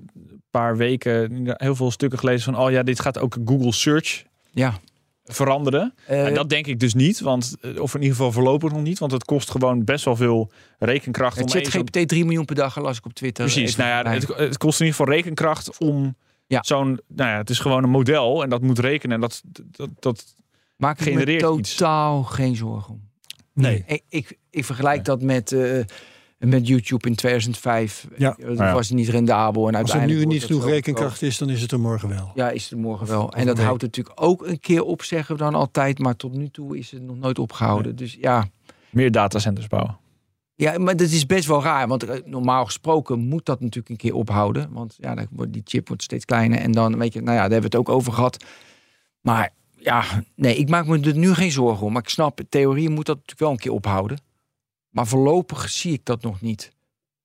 paar weken heel veel stukken gelezen van, oh ja, dit gaat ook Google Search Ja. Veranderen. Eh, en dat denk ik dus niet, want, eh, of in ieder geval voorlopig nog niet, want het kost gewoon best wel veel rekenkracht. eens op- GPT 3 miljoen per dag las ik op Twitter. Precies, nou ja, het, het kost in ieder geval rekenkracht om Ja. zo'n, nou ja, het is gewoon een model en dat moet rekenen. En dat, dat, dat Maak me genereert iets. totaal geen zorgen om. Nee. Ik, ik, ik vergelijk dat met, eh, met YouTube in 2005. Ja. Dat ja. was niet rendabel. En Als er nu niet genoeg rekenkracht is, dan is het er morgen wel. Ja, is het morgen wel. Of En dat houdt natuurlijk ook een keer op, zeggen we dan altijd. Maar tot nu toe is het nog nooit opgehouden. Dus ja. meer datacenters bouwen. ja, maar dat is best wel raar. Want eh, normaal gesproken moet dat natuurlijk een keer ophouden. Want ja, dan wordt die chip wordt steeds kleiner. En dan weet je, nou ja, daar hebben we het ook over gehad. Maar ja, nee, ik maak me er nu geen zorgen om. Maar ik snap, in theorie moet dat natuurlijk wel een keer ophouden. Maar voorlopig zie ik dat nog niet.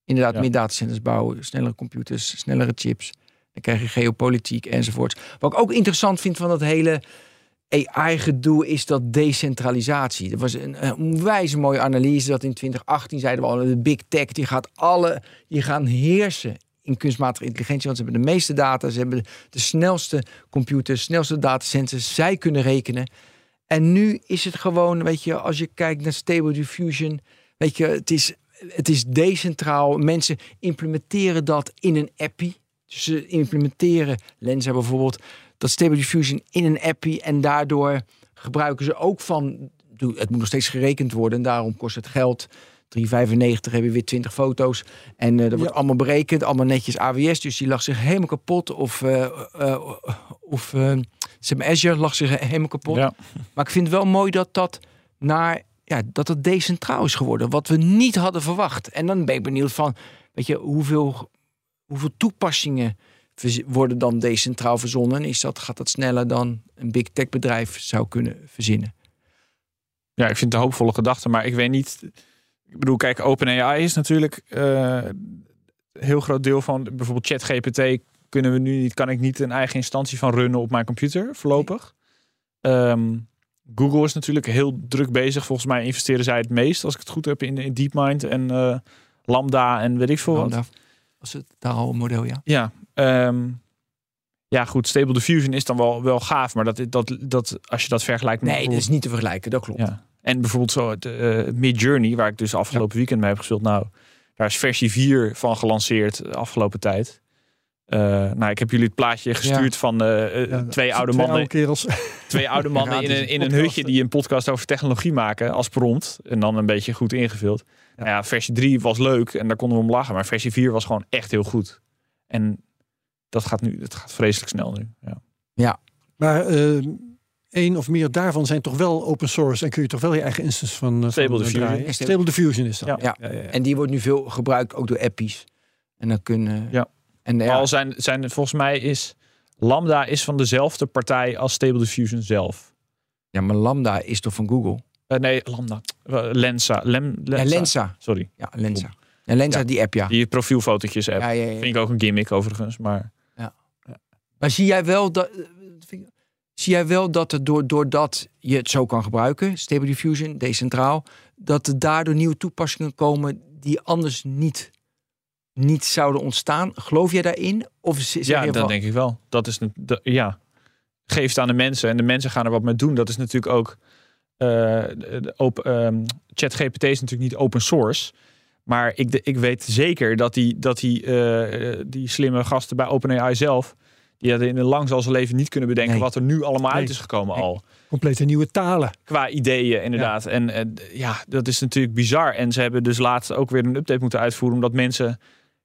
Inderdaad, Ja. meer datacenters bouwen, snellere computers, snellere chips. Dan krijg je geopolitiek enzovoort. Wat ik ook interessant vind van dat hele AI-gedoe is dat decentralisatie. Er was een, een onwijs mooie analyse dat in 2018 zeiden we al, de big tech die gaat alle, die gaan heersen in kunstmatige intelligentie, want ze hebben de meeste data, ze hebben de snelste computers, snelste datacenters, zij kunnen rekenen. En nu is het gewoon, weet je, als je kijkt naar Stable Diffusion, weet je, het is, het is decentraal. Mensen implementeren dat in een appie. Dus ze implementeren, Lensa bijvoorbeeld, dat Stable Diffusion in een appie. En daardoor gebruiken ze ook van, doe- het moet nog steeds gerekend worden en daarom kost het geld. 3,95 heb je weer 20 foto's. En eh, dat wordt Ja. allemaal berekend, allemaal netjes AWS. Dus die lag zich helemaal kapot. Of, eh, of maar, Azure lag zich helemaal kapot. Ja. Maar ik vind het wel mooi dat dat naar ja, dat het decentraal is geworden. Wat we niet hadden verwacht. En dan ben ik benieuwd van, weet je, hoeveel, hoeveel toepassingen worden dan decentraal verzonnen? Is dat, gaat dat sneller dan een big tech bedrijf zou kunnen verzinnen? Ja, ik vind het een hoopvolle gedachte, maar ik weet niet. Ik bedoel, kijk, OpenAI is natuurlijk een heel groot deel van bijvoorbeeld ChatGPT. Kunnen we nu niet, kan ik niet een eigen instantie van runnen op mijn computer voorlopig. Ehm, Google is natuurlijk heel druk bezig. Volgens mij investeren zij het meest, als ik het goed heb, in, in DeepMind en eh, Lambda en weet ik veel wat. Lambda Was het taalmodel, ja? Ja, ehm, ja, goed. Stable Diffusion is dan wel, wel gaaf, maar dat, dat, dat, als je dat vergelijkt met Nee, dat is niet te vergelijken, dat klopt. ja. En bijvoorbeeld zo het eh, Mid Journey, waar ik dus afgelopen weekend mee heb gespeeld. Nou, daar is versie 4 van gelanceerd de afgelopen tijd. Eh, nou, ik heb jullie het plaatje gestuurd van eh, eh, Ja, twee oude mannen, kerels. twee oude mannen in een, in een hutje die een podcast over technologie maken als prompt. En dan een beetje goed ingevuld. Ja. Nou ja, versie 3 was leuk en daar konden we om lachen. Maar versie 4 was gewoon echt heel goed. En dat gaat nu, het gaat vreselijk snel nu. Ja. Maar eh, één of meer daarvan zijn toch wel open source en kun je toch wel je eigen instance van, Stable van, Diffusion. Ja, Stable Diffusion is dat. Ja. Ja. Ja, ja, ja. En die wordt nu veel gebruikt, ook door appies. En dan kunnen... Ja. En ja, al zijn, zijn, volgens mij is Lambda is van dezelfde partij als Stable Diffusion zelf. ja, maar Lambda is toch van Google? Eh, nee, Lambda. Eh, Lensa. Lem, Lensa. Ja, Lensa. Sorry. Ja, Lensa. En Lensa, Ja. die app, ja. Die profielfotootjes app. ja, ja, ja. Vind ik ook een gimmick overigens. Maar Maar zie jij wel dat... Zie jij wel dat er door, doordat je het zo kan gebruiken, Stable Diffusion, decentraal, dat er daardoor nieuwe toepassingen komen die anders niet, niet zouden ontstaan? Geloof jij daarin? Of zeg ja, dat denk ik wel. Dat is een, de- ja. Geef het aan de mensen en de mensen gaan er wat mee doen. Dat is natuurlijk ook. eh, de- de ehm, ChatGPT is natuurlijk niet open source. Maar ik, de- ik weet zeker dat die, dat die, eh, die slimme gasten bij OpenAI zelf. Die hadden in een lang zal zijn leven niet kunnen bedenken Nee. wat er nu allemaal uit is gekomen Nee. al. Complete nieuwe talen. Qua ideeën, inderdaad. En ja, dat is natuurlijk bizar. En ze hebben dus laatst ook weer een update moeten uitvoeren. Omdat mensen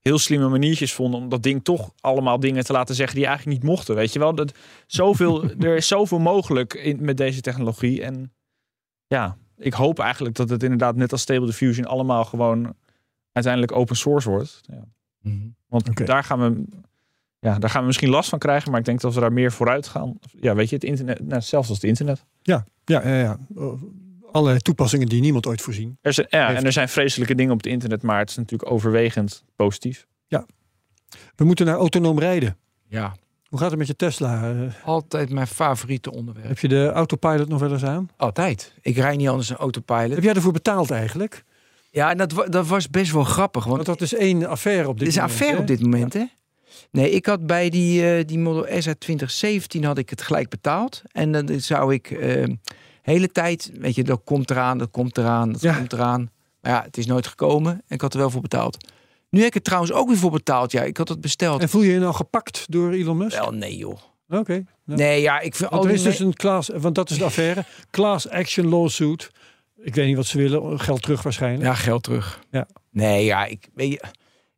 heel slimme maniertjes vonden. Om dat ding toch allemaal dingen te laten zeggen die eigenlijk niet mochten. Weet je wel? Dat, zoveel, er is zoveel mogelijk in, met deze technologie. En ja, ik hoop eigenlijk dat het inderdaad net als Stable Diffusion allemaal gewoon uiteindelijk open source wordt. Ja. Mhm. Want daar gaan we. Ja, daar gaan we misschien last van krijgen, maar ik denk dat we daar meer vooruit gaan. Ja, weet je, het internet, nou, zelfs als het internet. Ja, ja, ja. ja. Allerlei toepassingen die niemand ooit voorzien. Er zijn, ja, Heeft- en er zijn vreselijke dingen op het internet, maar het is natuurlijk overwegend positief. We moeten naar autonoom rijden. Ja, Hoe gaat het met je Tesla? Eh, altijd mijn favoriete onderwerp. heb je de autopilot nog wel eens aan? Altijd. Ik rijd niet anders een autopilot. Heb jij ervoor betaald eigenlijk? Ja, en dat, dat was best wel grappig. Want Want dat is één affaire op dit Dit is een moment. affaire hè? op dit moment, hè? Nee, ik had bij die, eh, die Model S uit 2017 had ik het gelijk betaald. En dan zou ik eh hele tijd, weet je, dat komt eraan, dat komt eraan, dat Ja. komt eraan. Maar ja, het is nooit gekomen en ik had er wel voor betaald. Nu heb ik het trouwens ook weer voor betaald. Ja, ik had het besteld. En voel je je nou gepakt door Elon Musk? Wel, nee joh. Oké. Ja. Nee, ja, ik vind Want er is dus een class, want dat is de affaire. Class action lawsuit. Ik weet niet wat ze willen. Geld terug waarschijnlijk. Ja, geld terug. Ja. Nee, ja, ik, weet je,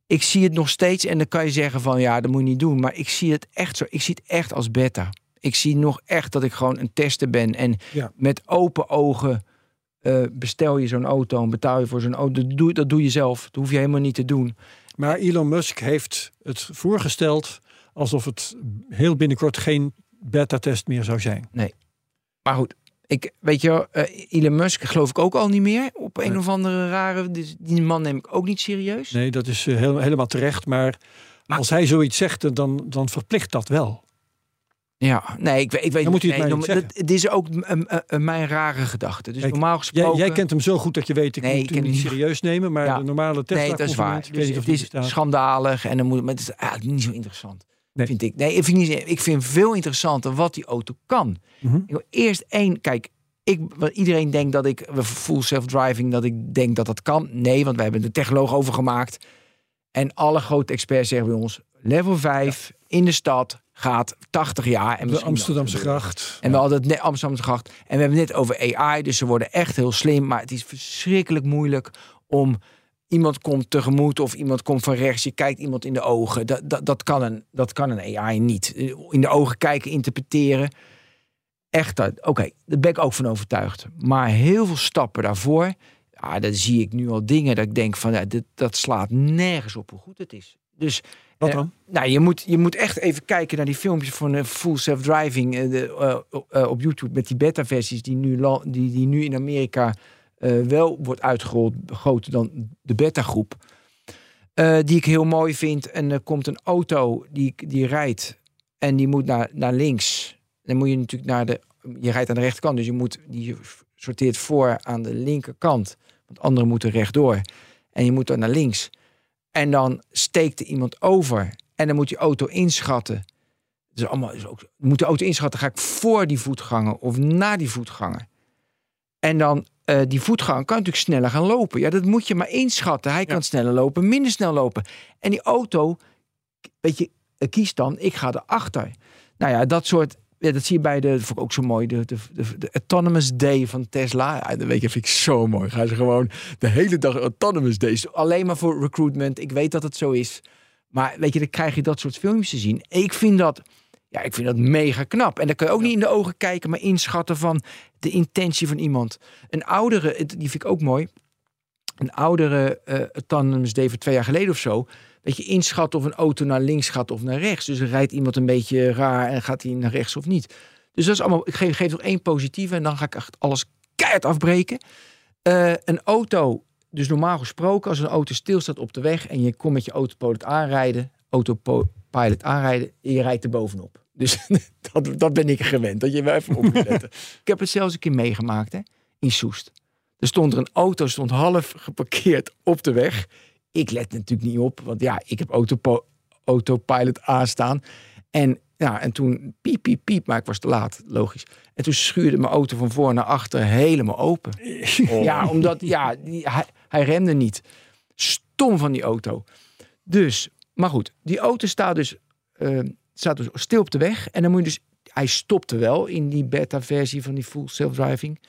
ik zie het nog steeds en dan kan je zeggen van ja, dat moet je niet doen. Maar ik zie het echt zo. Ik zie het echt als beta. Ik zie nog echt dat ik gewoon een tester ben. En Ja. met open ogen eh, bestel je zo'n auto en betaal je voor zo'n auto. Dat doe, dat doe je zelf. Dat hoef je helemaal niet te doen. Maar Elon Musk heeft het voorgesteld alsof het heel binnenkort geen beta-test meer zou zijn. Maar goed, ik, weet je, eh, Elon Musk geloof ik ook al niet meer. Op een Nee. of andere rare. Dus die man neem ik ook niet serieus. Nee, dat is eh, heel, helemaal terecht. Maar, Maar- als hij zoiets zegt, dan, dan verplicht dat wel. Ja, nee, ik, weet- ik weet Dan moet hij het nee, niet zeggen. dit is ook een, een- een- mijn rare gedachte. Dus Kijk, normaal gesproken. jij kent hem zo goed dat je weet, ik Nee, moet ik hem niet serieus nemen. Maar Ja. de normale Tesla Nee, dat is waar. Weet Dus niet het is bestaat. schandalig en dan moet maar het is niet zo interessant. Nee. Vind ik. Nee, ik vind, niet, ik vind veel interessanter wat die auto kan. Mhm. Ik wil eerst één, kijk, ik, iedereen denkt dat ik we full self-driving, dat ik denk dat dat kan. Nee, want we hebben de technoloog over gemaakt. En alle grote experts zeggen bij ons: level 5 in de stad gaat 80 jaar. En De Amsterdamse gracht. En we hadden het net Amsterdamse gracht. En we hebben het net over AI, dus ze worden echt heel slim. Maar het is verschrikkelijk moeilijk om iemand komt tegemoet of iemand komt van rechts. Je kijkt iemand in de ogen. Dat, dat, dat, kan, een, dat kan een AI niet. In de ogen kijken, interpreteren. Echt, oké, daar ben ik ook van overtuigd. Maar heel veel stappen daarvoor, ja, dan zie ik nu al dingen dat ik denk van, ja, dit, dat slaat nergens op hoe goed het is. Dus Wat eh, dan? nou, je moet, je moet echt even kijken naar die filmpjes van eh, Full Self-Driving eh, de, eh, op YouTube met die beta-versies die nu, die, die nu in Amerika wel wordt uitgegoten dan de beta-groep. Die ik heel mooi vind. En er komt een auto die, die rijdt en die moet naar, naar links. Dan moet je natuurlijk naar de. Je rijdt aan de rechterkant, dus je moet die sorteert voor aan de linkerkant. Want anderen moeten rechtdoor. En je moet dan naar links. En dan steekt er iemand over. En dan moet je auto inschatten. Dus allemaal is ook. Moet de auto inschatten. Ga ik voor die voetganger of na die voetganger? En dan eh, die voetganger kan natuurlijk sneller gaan lopen. Ja, dat moet je maar inschatten. Hij kan sneller lopen, minder snel lopen. En die auto, weet je, eh, kiest dan, ik ga erachter. Nou ja, dat soort. Ja, dat zie je bij de, dat vond ik ook zo mooi, de, de, de, Autonomous Day van Tesla. Ja, dat weet je, vind ik zo mooi. Gaan ze gewoon de hele dag Autonomous Days. Alleen maar voor recruitment. Ik weet dat het zo is. Maar weet je, dan krijg je dat soort filmpjes te zien. Ik vind dat, Ja, ik vind dat mega knap. En dan kan je ook niet in de ogen kijken, maar inschatten van de intentie van iemand. Een oudere, die vind ik ook mooi. Een oudere eh tandems deed voor twee jaar geleden of zo. Dat je inschat of een auto naar links gaat of naar rechts. Dus rijdt iemand een beetje raar en gaat hij naar rechts of niet. Dus dat is allemaal. Ik geef, geef nog één positieve en dan ga ik echt alles keihard afbreken. Eh, een auto, dus normaal gesproken, als een auto stilstaat op de weg en je komt met je autopilot aanrijden, autopilot aanrijden, en je rijdt er bovenop. Dus dat, dat ben ik gewend, dat je wel even op moet letten. ik heb het zelfs een keer meegemaakt hè, in Soest. Er stond er een auto, stond half geparkeerd op de weg. Ik let natuurlijk niet op, want ja, ik heb autopo- autopilot aanstaan. En, ja, en toen piep, piep, piep, maar ik was te laat, logisch. En toen schuurde mijn auto van voor naar achter helemaal open. Ja, omdat ja, die, hij, hij remde niet. Stom van die auto. Dus, maar goed, die auto staat dus, eh, staat dus stil op de weg. En dan moet je dus, hij stopte wel in die beta-versie van die full self-driving.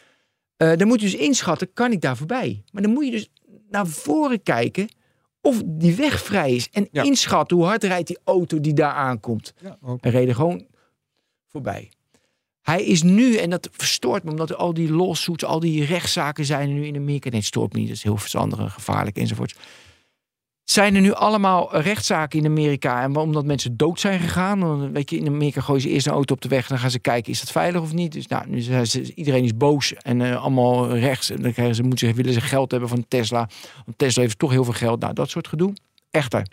Eh, dan moet je dus inschatten, kan ik daar voorbij? Maar dan moet je dus naar voren kijken of die weg vrij is. En Ja. inschatten hoe hard rijdt die auto die daar aankomt. Ja. En reden gewoon voorbij. Hij is nu, en dat verstoort me, omdat al die lawsuits, al die rechtszaken zijn nu in Amerika. Nee, het stoort me niet, dat is heel verstandig en gevaarlijk enzovoort. Zijn er nu allemaal rechtszaken in Amerika? En omdat mensen dood zijn gegaan. Dan, weet je, in Amerika gooien ze eerst een auto op de weg. Dan gaan ze kijken, is dat veilig of niet? Dus nou, nu zijn ze, iedereen is boos en eh, allemaal rechts. En dan krijgen ze, moeten ze, willen ze geld hebben van Tesla. Want Tesla heeft toch heel veel geld. Nou, dat soort gedoe. Echter.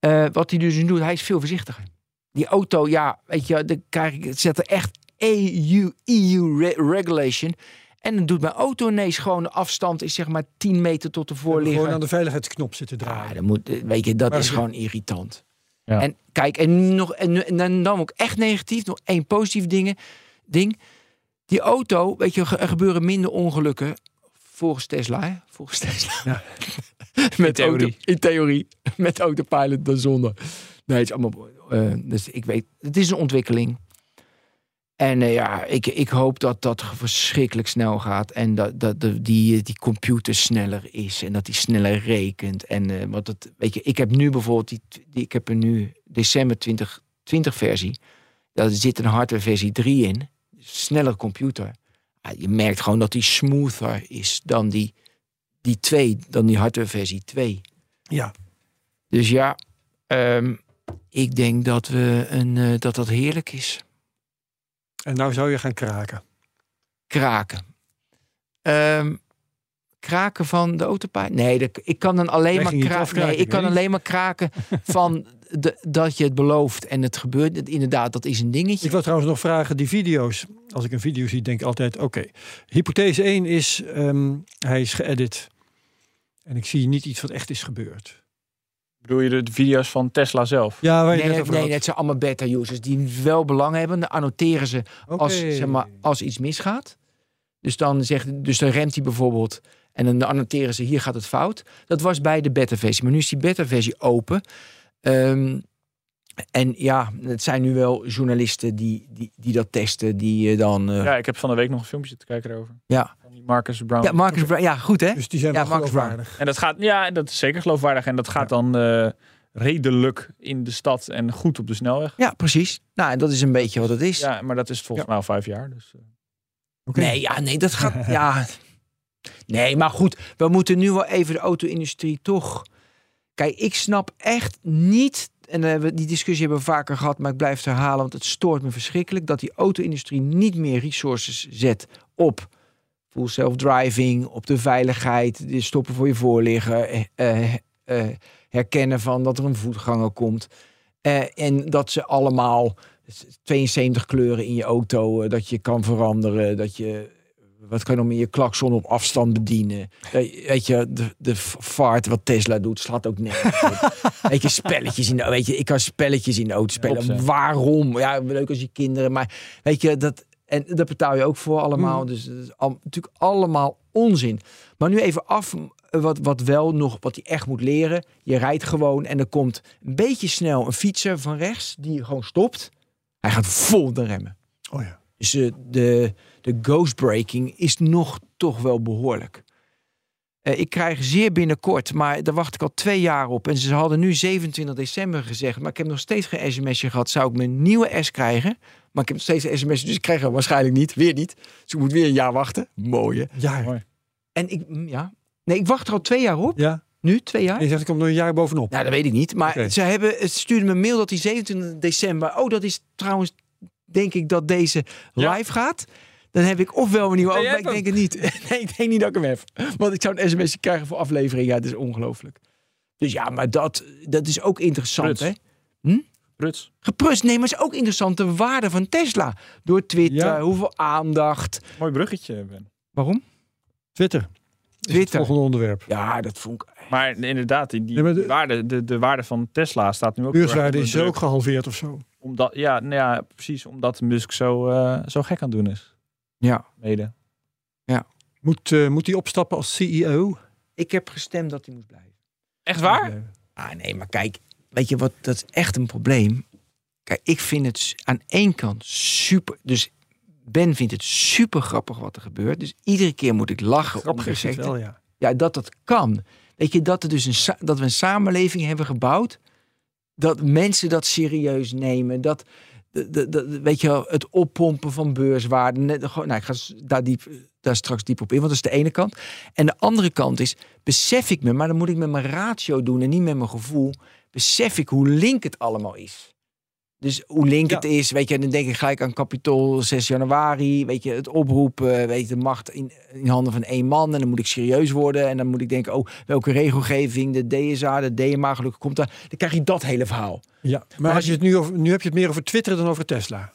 Eh, wat hij dus nu doet, hij is veel voorzichtiger. Die auto, ja, weet je, dan krijg ik, het zet er echt EU, EU re- regulation. En dan doet mijn auto ineens gewoon de afstand is zeg maar 10 meter tot de Gewoon voorligger. aan de veiligheidsknop zitten Ja, draaien. dat moet, eh, weet je, dat Maar is gewoon irritant. Ja. En kijk, en, nog, en, en dan- dan ook echt negatief, nog één positief dingen, ding. Die auto, weet je, er gebeuren minder ongelukken volgens Tesla, hè? Volgens Tesla. Ja. met theorie. Auto, in theorie. Met autopilot dan zonder. Nee, het is allemaal. eh, dus ik weet, het is een ontwikkeling. En eh, ja, ik, ik hoop dat dat verschrikkelijk snel gaat. En dat, dat de, die, die computer sneller is. En dat die sneller rekent. En wat het, weet je, ik heb nu bijvoorbeeld, die, die, ik heb er nu december 2020 versie. Daar zit een hardware versie 3 in. Sneller computer. Ja, je merkt gewoon dat die smoother is dan die, die 2, dan die hardware versie 2. Ja, Dus ja, ehm, ik denk dat, we een, eh, dat dat heerlijk is. En nou zou je gaan kraken. Kraken. Ehm, kraken van de autopilot? Nee, ik kan dan alleen Wij maar kraken. Nee, ik kan alleen maar kraken van de, dat je het belooft en het gebeurt. Het- Inderdaad, dat is een dingetje. Ik wil trouwens nog vragen, die video's. Als ik een video zie, denk ik altijd, oké. Hypothese 1 is, ehm, hij is geëdit. En ik zie niet iets wat echt is gebeurd. Bedoel je de, de video's van Tesla zelf? Ja, waar je Nee, net over nee, het zijn allemaal beta-users die wel belang hebben. Dan annoteren ze als, zeg maar, als iets misgaat. Dus dan, zegt, dus dan remt hij bijvoorbeeld. En dan annoteren ze, hier gaat het fout. Dat was bij de beta-versie. Maar nu is die beta-versie open. Ehm, en ja, het zijn nu wel journalisten die, die, die dat testen. Die eh, dan... eh, Ja, ik heb van de week nog een filmpje te kijken erover. Ja. Van die Marcus Brown. ja, Marcus Brown. Ja, goed hè? Dus die zijn Ja, wel Marcus Brown. geloofwaardig. En dat gaat, ja, dat is zeker geloofwaardig. En dat gaat dan eh, redelijk in de stad en goed op de snelweg. Ja, precies. Nou, en dat is een beetje wat het is. Ja, maar dat is volgens mij al vijf jaar. Dus, eh. Oké. Nee, ja, nee, dat gaat. ja. Nee, maar goed, we moeten nu wel even de auto-industrie toch. Kijk, ik snap echt niet. En eh, die discussie hebben we vaker gehad, maar ik blijf het herhalen, want het stoort me verschrikkelijk dat die auto-industrie niet meer resources zet op full self-driving, op de veiligheid, stoppen voor je voorligger, eh, eh, herkennen van dat er een voetganger komt. En dat ze allemaal 72 kleuren in je auto, dat je kan veranderen, dat je wat kan je nog meer je klakson op afstand bedienen. Weet je, de, de vaart wat Tesla doet, slaat ook nergens op. Weet je, spelletjes in de weet je, ik kan spelletjes in de auto spelen. Ja. Waarom? Ja, leuk als je kinderen, maar weet je, dat en dat betaal je ook voor allemaal. Mm. Dus dat is al, natuurlijk allemaal onzin. Maar nu even af wat, wat wel nog, wat hij echt moet leren. Je rijdt gewoon en er komt een beetje snel een fietser van rechts die gewoon stopt. Hij gaat vol de remmen. Oh ja. Dus eh, de, de ghost braking is nog toch wel behoorlijk. Eh, ik krijg zeer binnenkort, maar daar wacht ik al twee jaar op. En ze hadden nu 27 december gezegd, maar ik heb nog steeds geen sms'je gehad. Zou ik mijn nieuwe S krijgen? Maar ik heb nog steeds een sms, dus ik krijg hem waarschijnlijk niet. Weer niet. Dus ik moet weer een jaar wachten. Mooie. Ja, Mooi. En ik, mm, ja. Nee, ik wacht er al twee jaar op. ja. Nu, twee jaar. En je zegt, ik kom er een jaar bovenop. Nou, dat weet ik niet. Maar ze hebben, het stuurde me een mail dat die 27 december. Oh, dat is trouwens, denk ik dat deze Ja. live gaat. Dan heb ik ofwel een nieuwe auto, maar ik denk het niet. nee, ik denk niet dat ik hem heb. Want ik zou een sms'je krijgen voor aflevering. Ja, dat is ongelooflijk. Dus ja, maar dat, dat is ook interessant, Pruts. hè? Pruts. Geprust, nee, maar het is ook interessant de waarde van Tesla. Door Twitter, Ja. hoeveel aandacht. Mooi bruggetje, Ben. Waarom? Twitter. Is het Twitter. volgende onderwerp. Ja, dat vond ik... Maar inderdaad, die, die Nee, maar de- waarde, de, de waarde van Tesla staat nu ook... Beurswaarde is ook gehalveerd of zo. Omdat, ja, nou ja, precies. Omdat Musk zo, eh, zo gek aan het doen is. Ja. Mede. Moet, eh, moet hij opstappen als CEO? Ik heb gestemd dat hij moest blijven. Echt waar? Ah, nee, maar kijk, weet je wat, dat is echt een probleem. Kijk, ik vind het aan één kant super. Dus Ben vindt het super grappig wat er gebeurt. Dus iedere keer moet ik lachen. Grappig de is het gekte. wel, ja. Ja, dat dat kan. Weet je, dat, er dus een, dat we een samenleving hebben gebouwd. Dat mensen dat serieus nemen. Dat, weet je het oppompen van beurswaarden. Nou, ik ga daar, diep, daar straks diep op in, want dat is de ene kant. En de andere kant is, besef ik me, maar dan moet ik met mijn ratio doen en niet met mijn gevoel. Besef ik hoe link het allemaal is. Dus hoe link Ja. het is, weet je, dan denk ik gelijk aan Capitool 6 januari, weet je, het oproepen, weet je, de macht in, in handen van één man. En dan moet ik serieus worden en dan moet ik denken, oh, welke regelgeving, de DSA, de DMA, gelukkig komt daar. Dan krijg je dat hele verhaal. ja. Maar, als je het nu, over, nu heb je het meer over Twitter dan over Tesla.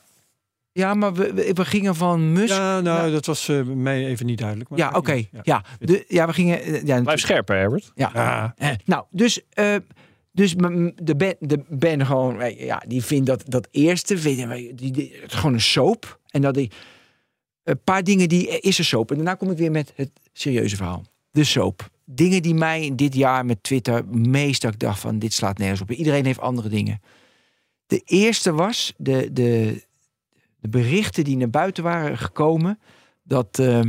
Ja, maar we, we, we gingen van Musk. Ja, Ja, nou, dat was eh, mij even niet duidelijk. maar- oké. Ja. Ja. de, ja, we gingen. eh, Ja, Blijf scherp, Herbert. ja. Ah, Eh, nou, dus, eh, dus de ben, de ben gewoon, eh, ja, die vindt dat, dat eerste, weet je, die, die, het gewoon een soap. En dat die, een paar dingen die, eh, is een soap. En daarna kom ik weer met het serieuze verhaal. De soap. Dingen die mij dit jaar met Twitter meest, dat ik dacht van, dit slaat nergens op. Iedereen heeft andere dingen. De eerste was de, de, de berichten die naar buiten waren gekomen, dat eh,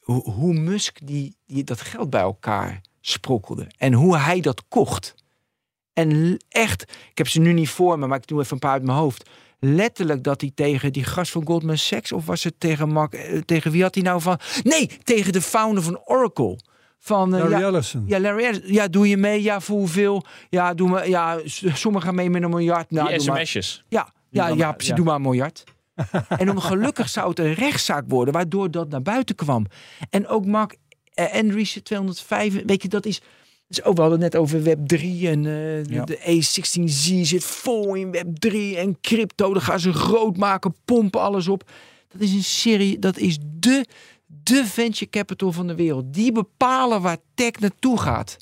hoe, hoe Musk die, die dat geld bij elkaar sprokkelde. En hoe hij dat kocht. En echt, ik heb ze nu niet voor me, maar ik doe even een paar uit mijn hoofd. Letterlijk dat hij tegen die gast van Goldman Sachs, of was het tegen Mark, eh, tegen wie had hij nou van? Nee, tegen de founder van Oracle. Van, eh, Larry ja, Ellison. ja, Larry Ellison. Ja, doe je mee? Ja, voor hoeveel? Ja, doe maar. Ja, sommigen gaan mee met een miljard. Nou, Die maar. sms'jes. Ja, ja, dan- ja, precies. ja. Doe maar een miljard. en om gelukkig zou het een rechtszaak worden, waardoor dat naar buiten kwam. En ook Mark eh, Andreessen 205, weet je, dat is. Dus ook, we hadden het net over Web 3 en eh, de- Ja. de A16Z zit vol in Web 3 en crypto. Dan gaan ze groot maken, pompen alles op. Dat is een serie, dat is de, de venture capital van de wereld. Die bepalen waar tech naartoe gaat.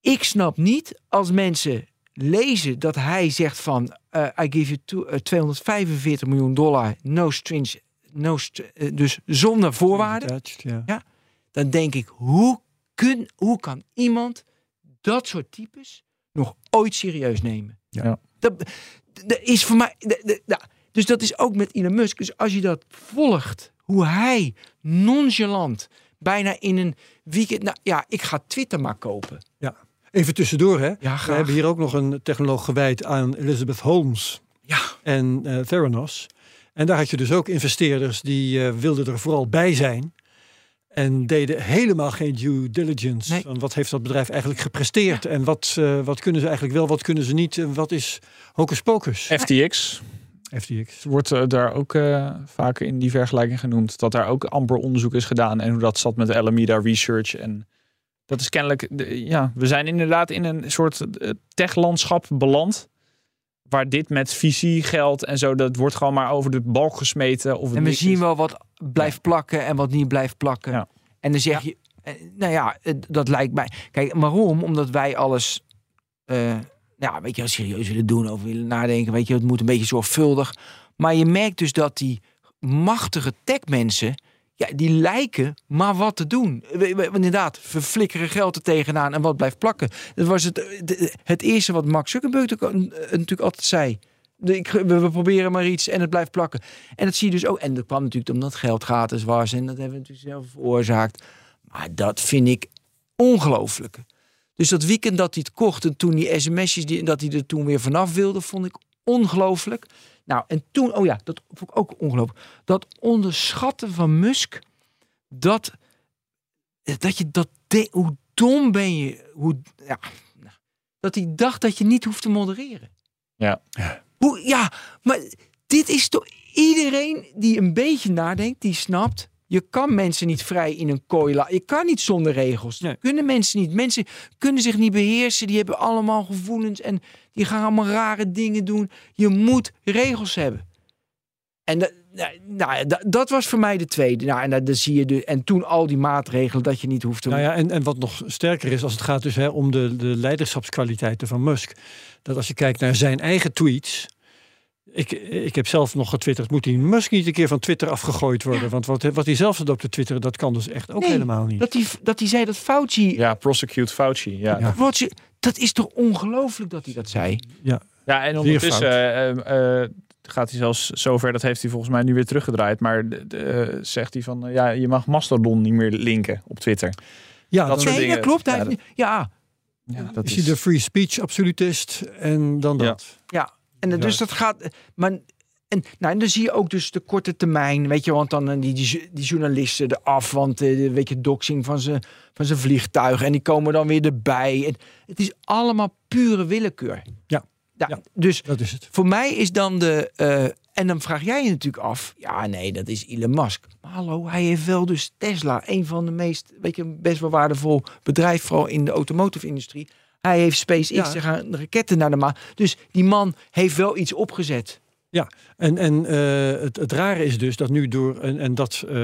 Ik snap niet als mensen lezen dat hij zegt van eh, I give you two- eh, 245 miljoen dollar, no strings, no st- dus zonder voorwaarden. Attached. Ja. Dan denk ik, hoe, kun, hoe kan iemand dat soort types nog ooit serieus nemen? Ja. Dat, dat is voor mij. ja. Dus dat is ook met Elon Musk. Dus als je dat volgt, hoe hij nonchalant, bijna in een weekend. Nou ja, ik ga Twitter maar kopen. Even tussendoor, hè. Ja, We hebben hier ook nog een technoloog gewijd aan Elizabeth Holmes Ja, en eh Theranos. En daar had je dus ook investeerders die eh, wilden er vooral bij zijn. En deden helemaal geen due diligence. Nee. Van wat heeft dat bedrijf eigenlijk gepresteerd? En wat, eh, wat kunnen ze eigenlijk wel, wat kunnen ze niet? En wat is hocus pocus? FTX FTX. wordt eh, daar ook eh, vaak in die vergelijking genoemd. Dat daar ook amper onderzoek is gedaan. En hoe dat zat met Alameda Research. En dat is kennelijk... de- ja, we zijn inderdaad in een soort eh, techlandschap beland. Waar dit met visie, geld en zo... Dat wordt gewoon maar over de balk gesmeten. Of en we zien is. wel wat blijft plakken en wat niet blijft plakken. Ja. En dan zeg je, eh, nou ja, dat lijkt mij. Kijk, waarom? Omdat wij alles, eh, ja, weet je, serieus willen doen, over willen nadenken. Weet je, het moet een beetje zorgvuldig. Maar je merkt dus dat die machtige techmensen, ja, die lijken maar wat te doen. We- Inderdaad, verflikkeren geld er tegenaan en wat blijft plakken. Dat was het, het eerste wat Mark Zuckerberg eh, natuurlijk altijd zei. Ik- we, we proberen maar iets en het blijft plakken. En dat zie je dus ook. En dat kwam natuurlijk omdat geld gratis was. En dat hebben we natuurlijk zelf veroorzaakt. Maar dat vind ik Ongelooflijk. Dus dat weekend dat hij het kocht en toen die sms'jes die, dat hij er toen weer vanaf wilde, vond ik ongelooflijk. Nou, en toen, oh ja, dat vond ik ook ongelooflijk. Dat onderschatten van Musk, dat, dat je dat, de, hoe dom ben je, hoe, ja, dat hij dacht dat je niet hoeft te modereren. Ja. Hoe, ja, maar dit is toch iedereen die een beetje nadenkt, die snapt. Je kan mensen niet vrij in een kooi laten. Je kan niet zonder regels. Nee. Kunnen mensen niet. Mensen kunnen zich niet beheersen. Die hebben allemaal gevoelens en die gaan allemaal rare dingen doen. Je moet regels hebben. En dat, nou, dat, dat was voor mij de tweede. Nou, en, dat, dat zie je de, en toen al die maatregelen dat je niet hoeft te Nou ja, en, en wat nog sterker is als het gaat dus hè, om de, de leiderschapskwaliteiten van Musk. Dat als je kijkt naar zijn eigen tweets. Ik, ik heb zelf nog getwitterd, moet die Musk niet een keer van Twitter afgegooid worden? Want wat, wat hij zelf zat op te twitteren, dat kan dus echt ook Nee, helemaal niet. Dat hij dat die zei dat Fauci. Ja, prosecute Fauci. Ja, Ja. Wat ze, dat is toch ongelooflijk dat hij dat zei? Ja, Ja, en ondertussen eh, eh, gaat hij zelfs zover, dat heeft hij volgens mij nu weer teruggedraaid. Maar de- de, eh, zegt hij van, ja, je mag Mastodon niet meer linken op Twitter. ja Dat Nee, dingen. dat klopt. Hij Ja, ja, Ja, dat is hij de free speech absolutist en dan Ja. dat. Ja, en dus dat gaat. Maar, en, nou, en dan zie je ook dus de korte termijn, weet je, want dan eh, die, die, die journalisten eraf, want eh, de- weet je, doxing van zijn van zijn vliegtuig en die komen dan weer erbij. En het is allemaal pure willekeur. Ja. ja, Ja. Dus Dat is het. voor mij is dan de. eh, en dan vraag jij je natuurlijk af. Ja, nee, dat is Elon Musk. Maar hallo, hij heeft wel dus Tesla, een van de meest, weet je, best wel waardevol bedrijf, vooral in de automotive-industrie. Hij heeft SpaceX, Ja. gaan raketten naar de maan. Dus die man heeft wel iets opgezet. En, en eh, het, het rare is dus dat nu door, en, en dat, eh,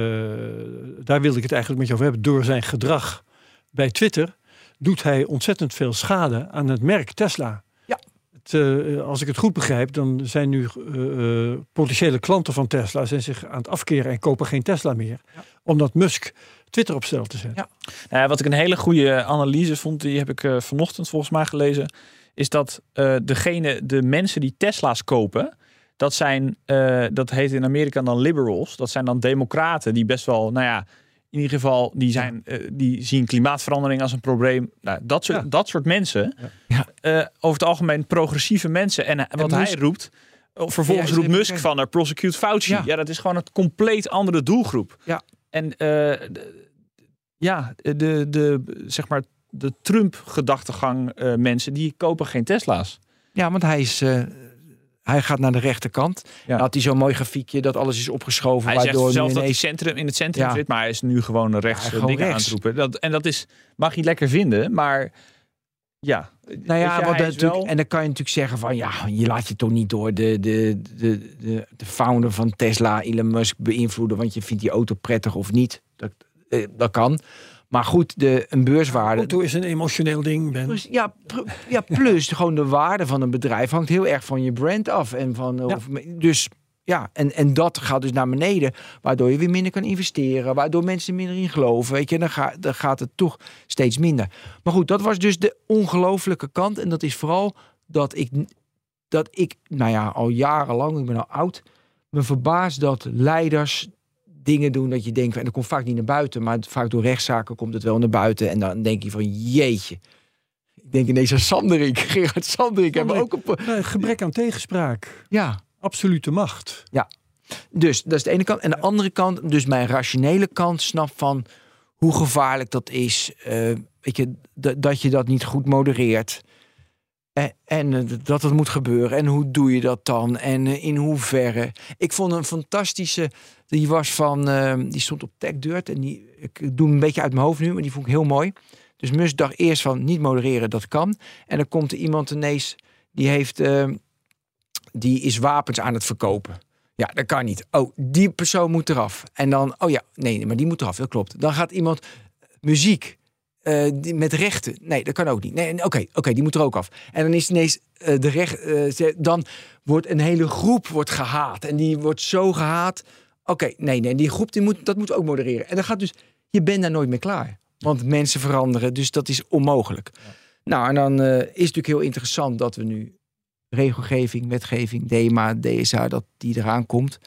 daar wilde ik het eigenlijk met je over hebben, door zijn gedrag bij Twitter doet hij ontzettend veel schade aan het merk Tesla. Ja. Het, eh, als ik het goed begrijp, dan zijn nu potentiële klanten van Tesla zijn zich aan het afkeren en kopen geen Tesla meer. Ja. Omdat Musk Twitter op stel te zetten. Ja. Nou ja, wat ik een hele goede analyse vond, die heb ik eh, vanochtend volgens mij gelezen, is dat eh, degene, de mensen die Tesla's kopen, dat zijn, eh, dat heet in Amerika dan liberals, dat zijn dan democraten die best wel, nou ja, in ieder geval, die, zijn, eh, die zien klimaatverandering als een probleem. Nou, dat, soort, Ja. dat soort mensen, Ja. eh, over het algemeen progressieve mensen. En, wat hij roept, vervolgens Ja, roept Musk van, uh, prosecute Fauci. Ja. Ja. dat is gewoon een compleet andere doelgroep. Ja. En eh, ja, de, de, zeg maar, de Trump-gedachtegang eh, mensen, die kopen geen Tesla's. Ja, want hij is. eh, hij gaat naar de rechterkant. Ja. Had hij zo'n mooi grafiekje dat alles is opgeschoven. Hij zegt waardoor nu zelf dat hij centrum, in het centrum Ja. zit, maar hij is nu gewoon rechts Ja, gewoon dingen rechts. aan het roepen. Dat, en dat is, mag je lekker vinden, maar ja. Nou ja, is natuurlijk, wel- en dan kan je natuurlijk zeggen van ja, je laat je toch niet door de, de, de, de, de founder van Tesla, Elon Musk, beïnvloeden, want je vindt die auto prettig of niet. Dat, eh, dat kan. Maar goed, de, een beurswaarde. Auto is een emotioneel ding, Ben. Plus, ja, pr- ja, plus gewoon de waarde van een bedrijf hangt heel erg van je brand af. En van, Ja. of, dus ja, en, en dat gaat dus naar beneden, waardoor je weer minder kan investeren, waardoor mensen minder in geloven. Weet je, en dan, ga, dan gaat het toch steeds minder. Maar goed, dat was dus de ongelofelijke kant. En dat is vooral dat ik, dat ik, nou ja, al jarenlang, ik ben al oud, me verbaas dat leiders dingen doen dat je denkt, en dat komt vaak niet naar buiten, maar vaak door rechtszaken komt het wel naar buiten. En dan denk je van, jeetje. Ik denk ineens aan Sanderik, Gerard Sanderik. Hebben ook een, Eh, gebrek aan tegenspraak. ja, Absolute macht. dus dat is de ene kant. En de andere kant, dus mijn rationele kant, snap van hoe gevaarlijk dat is. eh, weet je, dat- je dat niet goed modereert. En, en eh, dat het moet gebeuren. En hoe doe je dat dan? En eh, in hoeverre? Ik vond een fantastische. Die was van. die stond op TechDirt. En die, ik doe hem een beetje uit mijn hoofd nu, maar die vond ik heel mooi. Dus Musk dacht eerst van niet modereren, dat kan. En dan komt er iemand ineens. Die heeft. Eh, die is wapens aan het verkopen. Ja, dat kan niet. Oh, die persoon moet eraf. En dan, oh ja, nee, maar die moet eraf. Dat klopt. Dan gaat iemand muziek eh, die, met rechten. Nee, dat kan ook niet. Nee, oké, oké, die moet er ook af. En dan is ineens eh, de recht. eh, dan wordt een hele groep wordt gehaat en die wordt zo gehaat. Oké, nee, nee, die groep die moet dat moet ook modereren. En dan gaat dus, je bent daar nooit meer klaar, want mensen veranderen, dus dat is onmogelijk. Nou, en dan eh, is het natuurlijk heel interessant dat we nu regelgeving, wetgeving, DEMA, DSA, dat die eraan komt.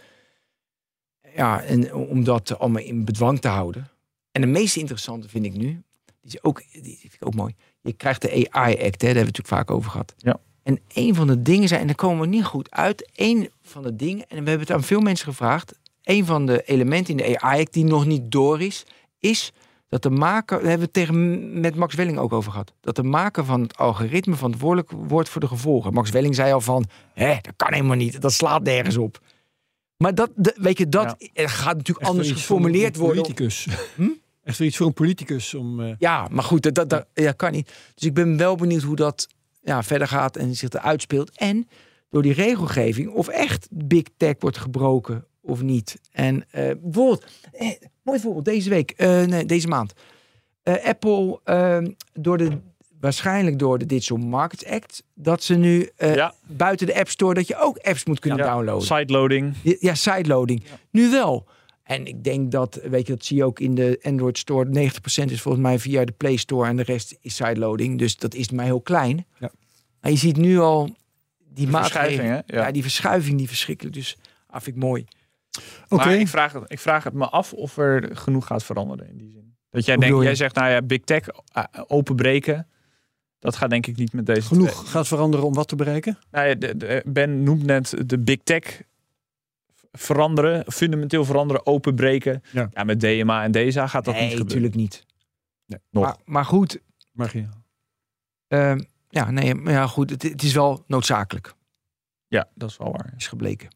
Ja, en om dat allemaal in bedwang te houden. En de meest interessante vind ik nu, Die is ook, die vind ik ook mooi. Je krijgt de AI-act, hè, daar hebben we het natuurlijk vaak over gehad. Ja. En een van de dingen zijn, en daar komen we niet goed uit, een van de dingen, en we hebben het aan veel mensen gevraagd, een van de elementen in de AI-act die nog niet door is, is dat de maker, daar hebben we het tegen met Max Welling ook over gehad, dat de maker van het algoritme verantwoordelijk wordt voor de gevolgen. Max Welling zei al van, hè, dat kan helemaal niet, dat slaat nergens op. Maar dat, de, weet je, dat gaat natuurlijk anders geformuleerd een worden. Politicus. Hm? Echt iets voor een politicus om. eh, Ja, maar goed, dat, dat, dat ja, kan niet. Dus ik ben wel benieuwd hoe dat ja, verder gaat en zich eruit speelt. En door die regelgeving, of echt big tech wordt gebroken of niet. En eh, bijvoorbeeld, eh, mooi voorbeeld, deze week, eh, nee, deze maand. Eh, Apple, eh, door de, waarschijnlijk door de Digital Markets Act, dat ze nu eh, Ja. buiten de App Store, dat je ook apps moet kunnen Ja. downloaden. Sideloading. Ja, sideloading. Nu wel. En ik denk dat, weet je, dat zie je ook in de Android Store. 90% is volgens mij via de Play Store en de rest is sideloading. Dus dat is maar heel klein. Ja. Maar je ziet nu al die verschuiving, maatregelen. hè? Ja. Ja. die verschuiving, die verschrikkelijk. Dus vind ik mooi. Oké. Maar ik vraag, het, ik vraag het me af of er genoeg gaat veranderen in die zin. Dat jij denkt, jij zegt, nou ja, big tech eh, openbreken. Dat gaat denk ik niet met deze twee. Genoeg gaat veranderen om wat te bereiken? Nou ja, de- de- ben noemt net de big tech veranderen, fundamenteel veranderen, openbreken. Ja. Ja, met DMA en DESA gaat dat nee, niet gebeuren. natuurlijk niet. Nog. Maar, maar goed, Mag je. ehm, ja, nee, maar ja, goed het, het is wel noodzakelijk, Ja, dat is wel waar. is gebleken.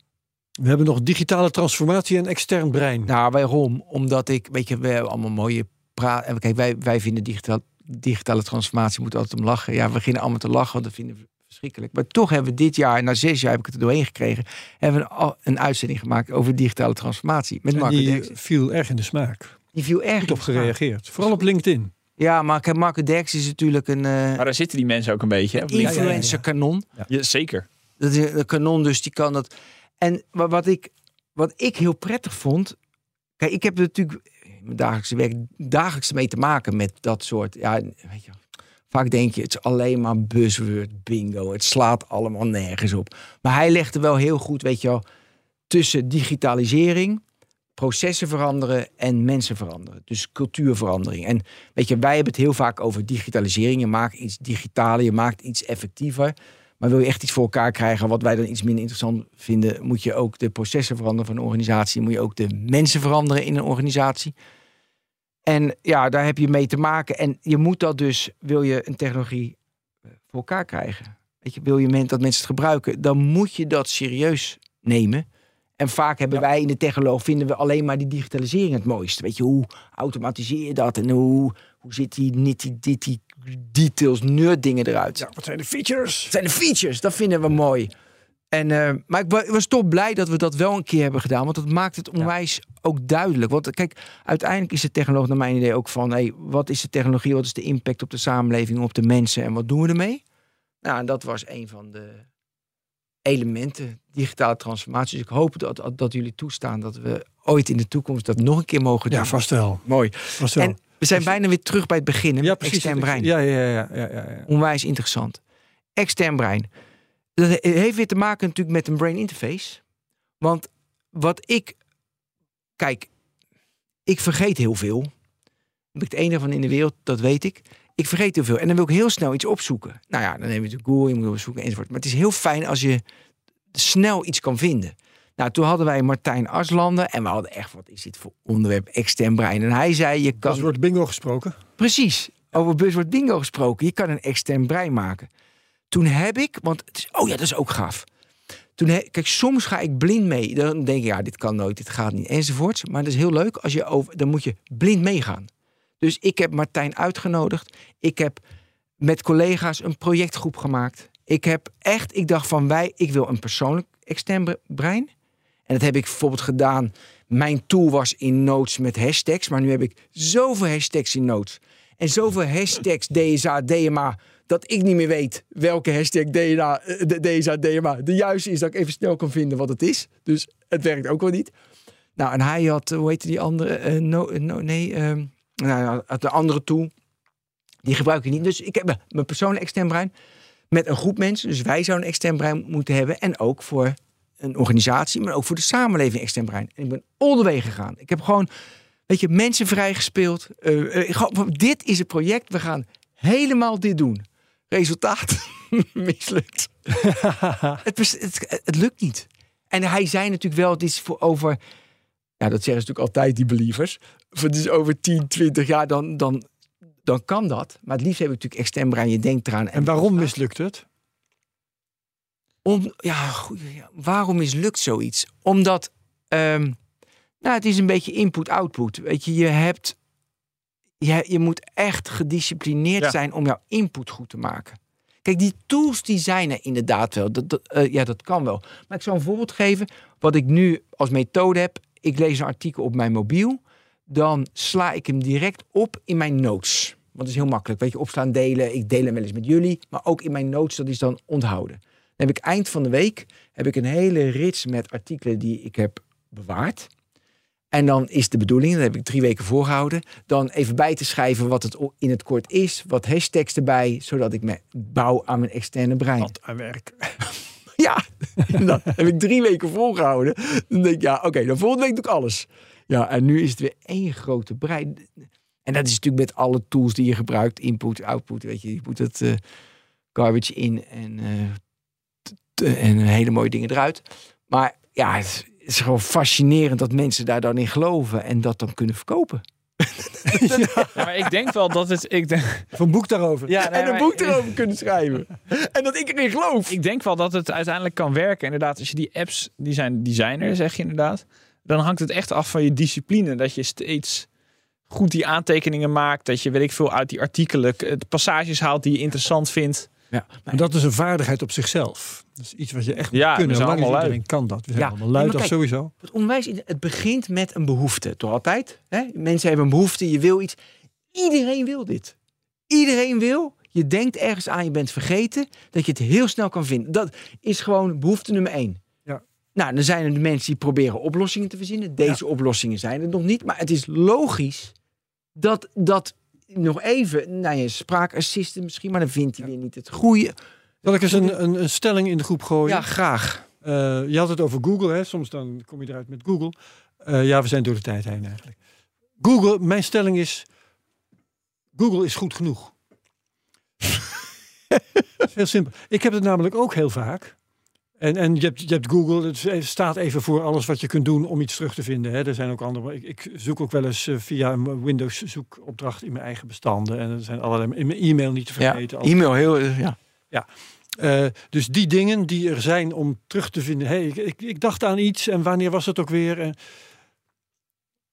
We hebben nog digitale transformatie en extern brein. Nou, waarom? Omdat ik, weet je, we hebben allemaal mooie praat. En kijk, wij, wij vinden digitaal, digitale transformatie moet altijd om lachen. Ja, we beginnen allemaal te lachen, want dat vinden we verschrikkelijk. Maar toch hebben we dit jaar, na zes jaar heb ik het er doorheen gekregen, hebben we een, al- een uitzending gemaakt over digitale transformatie met En Marco die viel erg in de smaak. Die viel erg Goed op smaak. gereageerd. Vooral op LinkedIn. Ja, maar kijk, Marco Derks is natuurlijk een eh, Maar daar zitten die mensen ook een beetje. Hè? op LinkedIn. influencer kanon. Ja, zeker. Dat is een kanon, dus die kan dat. En wa- wat ik, wat ik heel prettig vond. Kijk, ik heb natuurlijk in mijn dagelijkse werk dagelijks mee te maken met dat soort. Ja, weet je, vaak denk je, het is alleen maar buzzword bingo. Het slaat allemaal nergens op. Maar hij legde wel heel goed, weet je wel, tussen digitalisering, processen veranderen en mensen veranderen. Dus cultuurverandering. En weet je, wij hebben het heel vaak over digitalisering. Je maakt iets digitaler, je maakt iets effectiever. Maar wil je echt iets voor elkaar krijgen wat wij dan iets minder interessant vinden, moet je ook de processen veranderen van een organisatie. Moet je ook de mensen veranderen in een organisatie. En ja, daar heb je mee te maken. En je moet dat dus, wil je een technologie eh, voor elkaar krijgen. Weet je, wil je dat mensen het gebruiken, dan moet je dat serieus nemen. En vaak hebben wij in de technologie vinden we alleen maar die digitalisering het mooiste. Weet je, hoe automatiseer je dat en hoe, hoe zit die nitty ditty details, nerd dingen eruit? wat zijn de features? Zijn de features, dat vinden we mooi. En, eh, maar ik wa- ik was toch blij dat we dat wel een keer hebben gedaan. Want dat maakt het onwijs ook duidelijk. Want kijk, uiteindelijk is de technologie naar mijn idee ook van... Hey, wat is de technologie, wat is de impact op de samenleving, op de mensen... en wat doen we ermee? Nou, en dat was een van de elementen, digitale transformatie. Dus ik hoop dat, dat jullie toestaan dat we ooit in de toekomst dat nog een keer mogen doen. Ja, vast wel. Mooi. Vast wel. En we zijn bijna weer terug bij het begin. hè, ja, precies. Extern brein. Ja, ja, ja, ja, ja, ja. Onwijs interessant. Extern brein. Dat heeft weer te maken natuurlijk met een brain interface. Want wat ik... Kijk, ik vergeet heel veel. Ben ik het enige van in de wereld, dat weet ik. Ik vergeet heel veel. En dan wil ik heel snel iets opzoeken. Nou ja, dan neem je natuurlijk Google, je moet opzoeken enzovoort. Maar het is heel fijn als je snel iets kan vinden. Nou, toen hadden wij Martijn Aslanden. En we hadden echt, wat is dit voor onderwerp, extern brein. En hij zei, je kan... Wordt bingo gesproken. Precies. Over buzzword bingo gesproken. Je kan een extern brein maken. Toen heb ik, want het is, oh ja, dat is ook gaaf. Toen he- kijk, soms ga ik blind mee. Dan denk ik, ja, dit kan nooit, dit gaat niet, enzovoorts. Maar dat is heel leuk. Als je over, dan moet je blind meegaan. Dus ik heb Martijn uitgenodigd. Ik heb met collega's een projectgroep gemaakt. Ik heb echt, ik dacht van wij, ik wil een persoonlijk extern bre- brein. En dat heb ik bijvoorbeeld gedaan. Mijn tool was in Notes met hashtags. Maar nu heb ik zoveel hashtags in Notes. En zoveel hashtags DSA, DMA. Dat ik niet meer weet welke hashtag DNA, eh, DSA, DMA de juiste is. Dat ik even snel kan vinden wat het is. Dus het werkt ook wel niet. Nou, en hij had, eh, hoe heette die andere? Eh, eh, no, nee, ehm, nou, had de andere tool. Die gebruik ik niet. Dus ik heb mijn- mijn persoonlijk extern brein met een groep mensen. Dus wij zouden een extern brein moeten hebben. En ook voor een organisatie, maar ook voor de samenleving extern brein. En ik ben all the way gegaan. Ik heb gewoon Weet je, mensen vrijgespeeld. Eh, eh, dit is het project. We gaan helemaal dit doen. Resultaat mislukt. het, bes- het, het lukt niet. En hij zei natuurlijk wel, het is voor over... Ja, dat zeggen ze natuurlijk altijd, die believers. Voor het is over 10, 20 jaar, dan, dan, dan kan dat. Maar het liefst heb ik natuurlijk extern brein, je denkt eraan. En waarom mislukt het? Om, ja, ja, waarom mislukt zoiets? Omdat, ehm, nou, het is een beetje input-output. Weet je, je hebt, je, je moet echt gedisciplineerd Ja. zijn om jouw input goed te maken. Kijk, die tools die zijn er inderdaad wel. Dat, dat, eh, ja, dat kan wel. Maar ik zal een voorbeeld geven. Wat ik nu als methode heb. Ik lees een artikel op mijn mobiel. Dan sla ik hem direct op in mijn notes. Want dat is heel makkelijk. Weet je, opslaan, delen. Ik deel hem wel eens met jullie. Maar ook in mijn notes, dat is dan onthouden. Dan heb ik eind van de week heb ik een hele rits met artikelen die ik heb bewaard. En dan is de bedoeling, dat heb ik drie weken voorgehouden, dan even bij te schrijven wat het in het kort is, wat hashtags erbij, zodat ik me bouw aan mijn externe brein. Wat aan werk. Ja, dat heb ik drie weken volgehouden. Dan denk ik, ja, oké, dan volgende week doe ik alles. Ja, en nu is het weer één grote brein. En dat is natuurlijk met alle tools die je gebruikt, input, output, weet je, je moet het eh, garbage in en, eh, en hele mooie dingen eruit. Maar ja, het is, gewoon fascinerend dat mensen daar dan in geloven en dat dan kunnen verkopen. Ja, maar ik denk wel dat het. Ik denk, Of een boek daarover. ja, nee, en een maar- boek erover kunnen schrijven. En dat ik erin geloof. Ik denk wel dat het uiteindelijk kan werken. Inderdaad, als je die apps, die zijn designer, zeg je inderdaad. Dan hangt het echt af van je discipline. Dat je steeds goed die aantekeningen maakt. Dat je, weet ik veel, uit die artikelen eh, passages haalt die je interessant vindt. Ja, En dat is een vaardigheid op zichzelf. Dat is iets wat je echt moet Ja, we kunnen. Lang niet allemaal iedereen kan dat. We zijn Ja, allemaal ja, lui, maar dat kijk, sowieso. Het onderwijs, het begint met een behoefte, toch altijd? Hè? Mensen hebben een behoefte, je wil iets. Iedereen wil dit. Iedereen wil. Je denkt ergens aan, je bent vergeten, dat je het heel snel kan vinden. Dat is gewoon behoefte nummer één. Ja. Nou, dan zijn er de mensen die proberen oplossingen te verzinnen. Deze oplossingen zijn er nog niet. Maar het is logisch dat dat nog even, nou je spraakassistent misschien, maar dan vindt hij weer niet het goede. Zal ik eens een, een, een stelling in de groep gooien? Ja, graag. Eh, je had het over Google, hè? soms dan kom je eruit met Google. Eh, ja, we zijn door de tijd heen eigenlijk. Google, mijn stelling is, Google is goed genoeg. Dat is heel simpel. Ik heb het namelijk ook heel vaak. En, en je, hebt, je hebt Google, het staat even voor alles wat je kunt doen om iets terug te vinden. Hè. Er zijn ook andere. Ik, ik zoek ook wel eens eh, via een Windows zoekopdracht in mijn eigen bestanden. En er zijn allerlei in mijn e-mail niet te Ja, vergeten. e-mail heel, eh, ja. Eh, dus die dingen die er zijn om terug te vinden. Hey, ik, ik, ik dacht aan iets en wanneer was het ook weer? En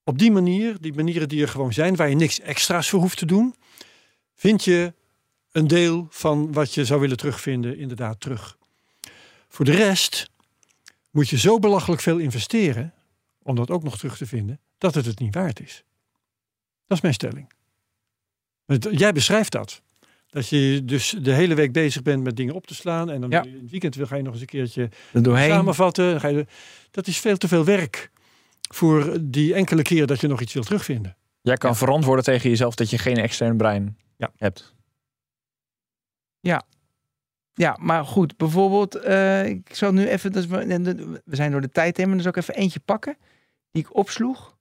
op die manier, die manieren die er gewoon zijn, waar je niks extra's voor hoeft te doen, vind je een deel van wat je zou willen terugvinden inderdaad terug. Voor de rest moet je zo belachelijk veel investeren om dat ook nog terug te vinden, dat het het niet waard is. Dat is mijn stelling. Want Jij beschrijft dat. Dat je dus de hele week bezig bent met dingen op te slaan. En dan Ja. in het weekend wil ga je nog eens een keertje Er doorheen. samenvatten. Ga je, dat is veel te veel werk voor die enkele keer dat je nog iets wil terugvinden. Jij kan verantwoorden tegen jezelf dat je geen extern brein Ja. hebt. Ja, maar goed, bijvoorbeeld, eh, ik zal nu even, de- we zijn door de tijd heen, maar dan zal ik even eentje pakken die ik opsloeg.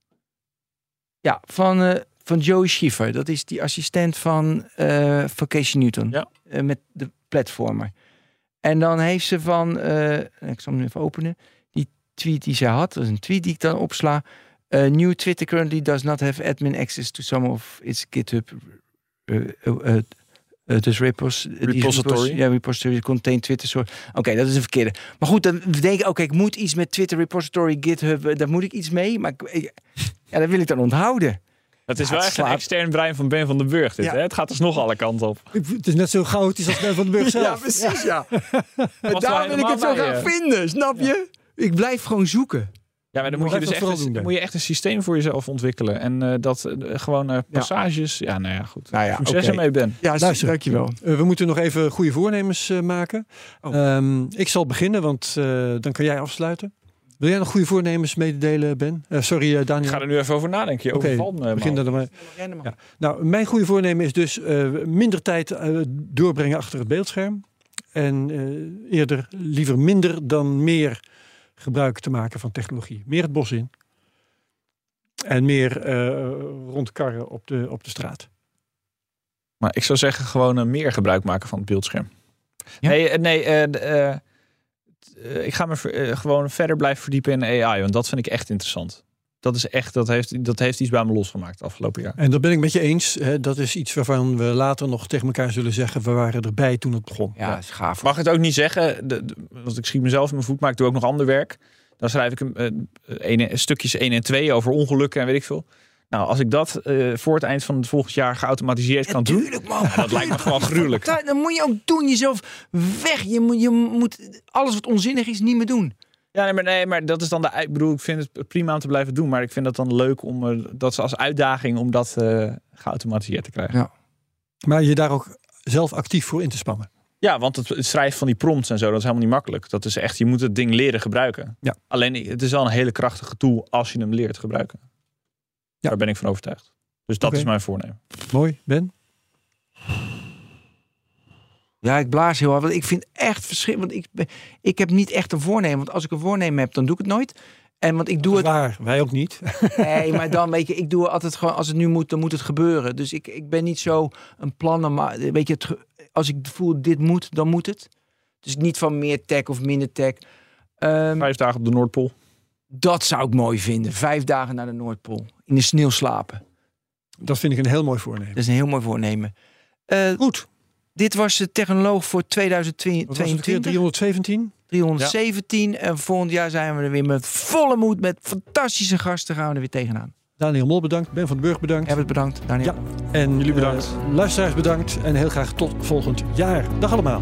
Ja, van, eh, van Joey Schiefer. Dat is die assistent van eh Vacation Newton. Ja. Met de platformer. En dan heeft ze van, ik zal hem nu even openen, die tweet die ze had, dat is een tweet die ik dan opsla. New Twitter currently does not have admin access to some of its GitHub uh, dus repos, die Repository. repos- ja, repository contain Twitter. Soort. Oké, dat is een verkeerde. Maar goed, dan denk ik, oké, ik moet iets met Twitter repository, GitHub, eh, daar moet ik iets mee. Maar ik- ja, dat wil ik dan onthouden. Het is Ja, wel het echt een extern brein van Ben van den Burg. Dit, Ja. hè? Het gaat dus nog alle kanten op. Het is net zo chaotisch als Ben van den Burg zelf. precies, ja. wel Daarom wil ik het zo graag je. vinden, snap je? Ik blijf gewoon zoeken. Ja, maar dan moet je, dus echt, een- doen, moet je echt een systeem voor jezelf ontwikkelen. En eh, dat eh, gewoon eh, passages. Ja. nou ja, goed. Nou ja, Succes oké. ermee, Ben. Ja, Luister. dankjewel. Eh, we moeten nog even goede voornemens eh, maken. Oh. Ehm, ik zal beginnen, want eh, dan kan jij afsluiten. Wil jij nog goede voornemens mededelen, Ben? Eh, sorry, Daniel. Ik ga er nu even over nadenken. Je Oké, me. begin dan maar. Ja. Nou, mijn goede voornemen is dus eh, minder tijd eh, doorbrengen achter het beeldscherm. En eh, eerder liever minder dan meer gebruik te maken van technologie. Meer het bos in. En meer eh, rondkarren op de, op de straat. Maar ik zou zeggen gewoon eh, meer gebruik maken van het beeldscherm. Ja? Nee, eh, nee eh, eh, eh, ik ga me ver- gewoon verder blijven verdiepen in AI. Want dat vind ik echt interessant. Dat is echt, dat heeft, dat heeft iets bij me losgemaakt afgelopen jaar. En dat ben ik met je eens. Hè, dat is iets waarvan we later nog tegen elkaar zullen zeggen. We waren erbij toen het begon. Ja, is gaaf. Mag het ook niet zeggen, de, de- want ik schiet mezelf in mijn voet, maar ik doe ook nog ander werk. Dan schrijf ik een, een, een- stukjes 1 en 2 over ongelukken en weet ik veel. Nou, als ik dat eh, voor het eind van het volgend jaar geautomatiseerd kan doen, Tuurlijk, man. dat lijkt me gewoon gruwelijk. Dat, dat moet je ook doen. Jezelf weg. Je moet, je moet alles wat onzinnig is niet meer doen. Ja, nee, maar, nee, maar dat is dan de. Ik bedoel, ik vind het prima om te blijven doen, maar ik vind het dan leuk om dat ze als uitdaging om dat eh, geautomatiseerd te krijgen. Ja. Maar je daar ook zelf actief voor in te spannen. Ja, want het, het schrijven van die prompts en zo, dat is helemaal niet makkelijk. Dat is echt, je moet het ding leren gebruiken. Ja. Alleen het is wel een hele krachtige tool als je hem leert gebruiken. Ja. Daar ben ik van overtuigd. Dus dat is mijn voornemen. Mooi, Ben. Ja, ik blaas heel hard. Want ik vind echt verschrikkelijk. Want ik, ben- ik heb niet echt een voornemen. Want als ik een voornemen heb, dan doe ik het nooit. En want ik doe het. Waar, wij ook niet. Nee, maar dan weet je, ik doe altijd gewoon. Als het nu moet, dan moet het gebeuren. Dus ik, ik ben niet zo een plannen. Maar weet je, het, als ik voel dit moet, dan moet het. Dus niet van meer tech of minder tech. Ehm, Vijf dagen op de Noordpool. dat zou ik mooi vinden. Vijf dagen naar de Noordpool. In de sneeuw slapen. Dat vind ik een heel mooi voornemen. Dat is een heel mooi voornemen. Eh, Goed. Dit was de technoloog voor Wat was het weer? 2022. 317? 317. En volgend jaar zijn we er weer met volle moed. Met fantastische gasten gaan we er weer tegenaan. Daniel Mol bedankt. Ben van den Burg bedankt. Herbert bedankt. Daniel. Ja. En Jullie bedankt. eh, luisteraars bedankt. En heel graag tot volgend jaar. Dag allemaal.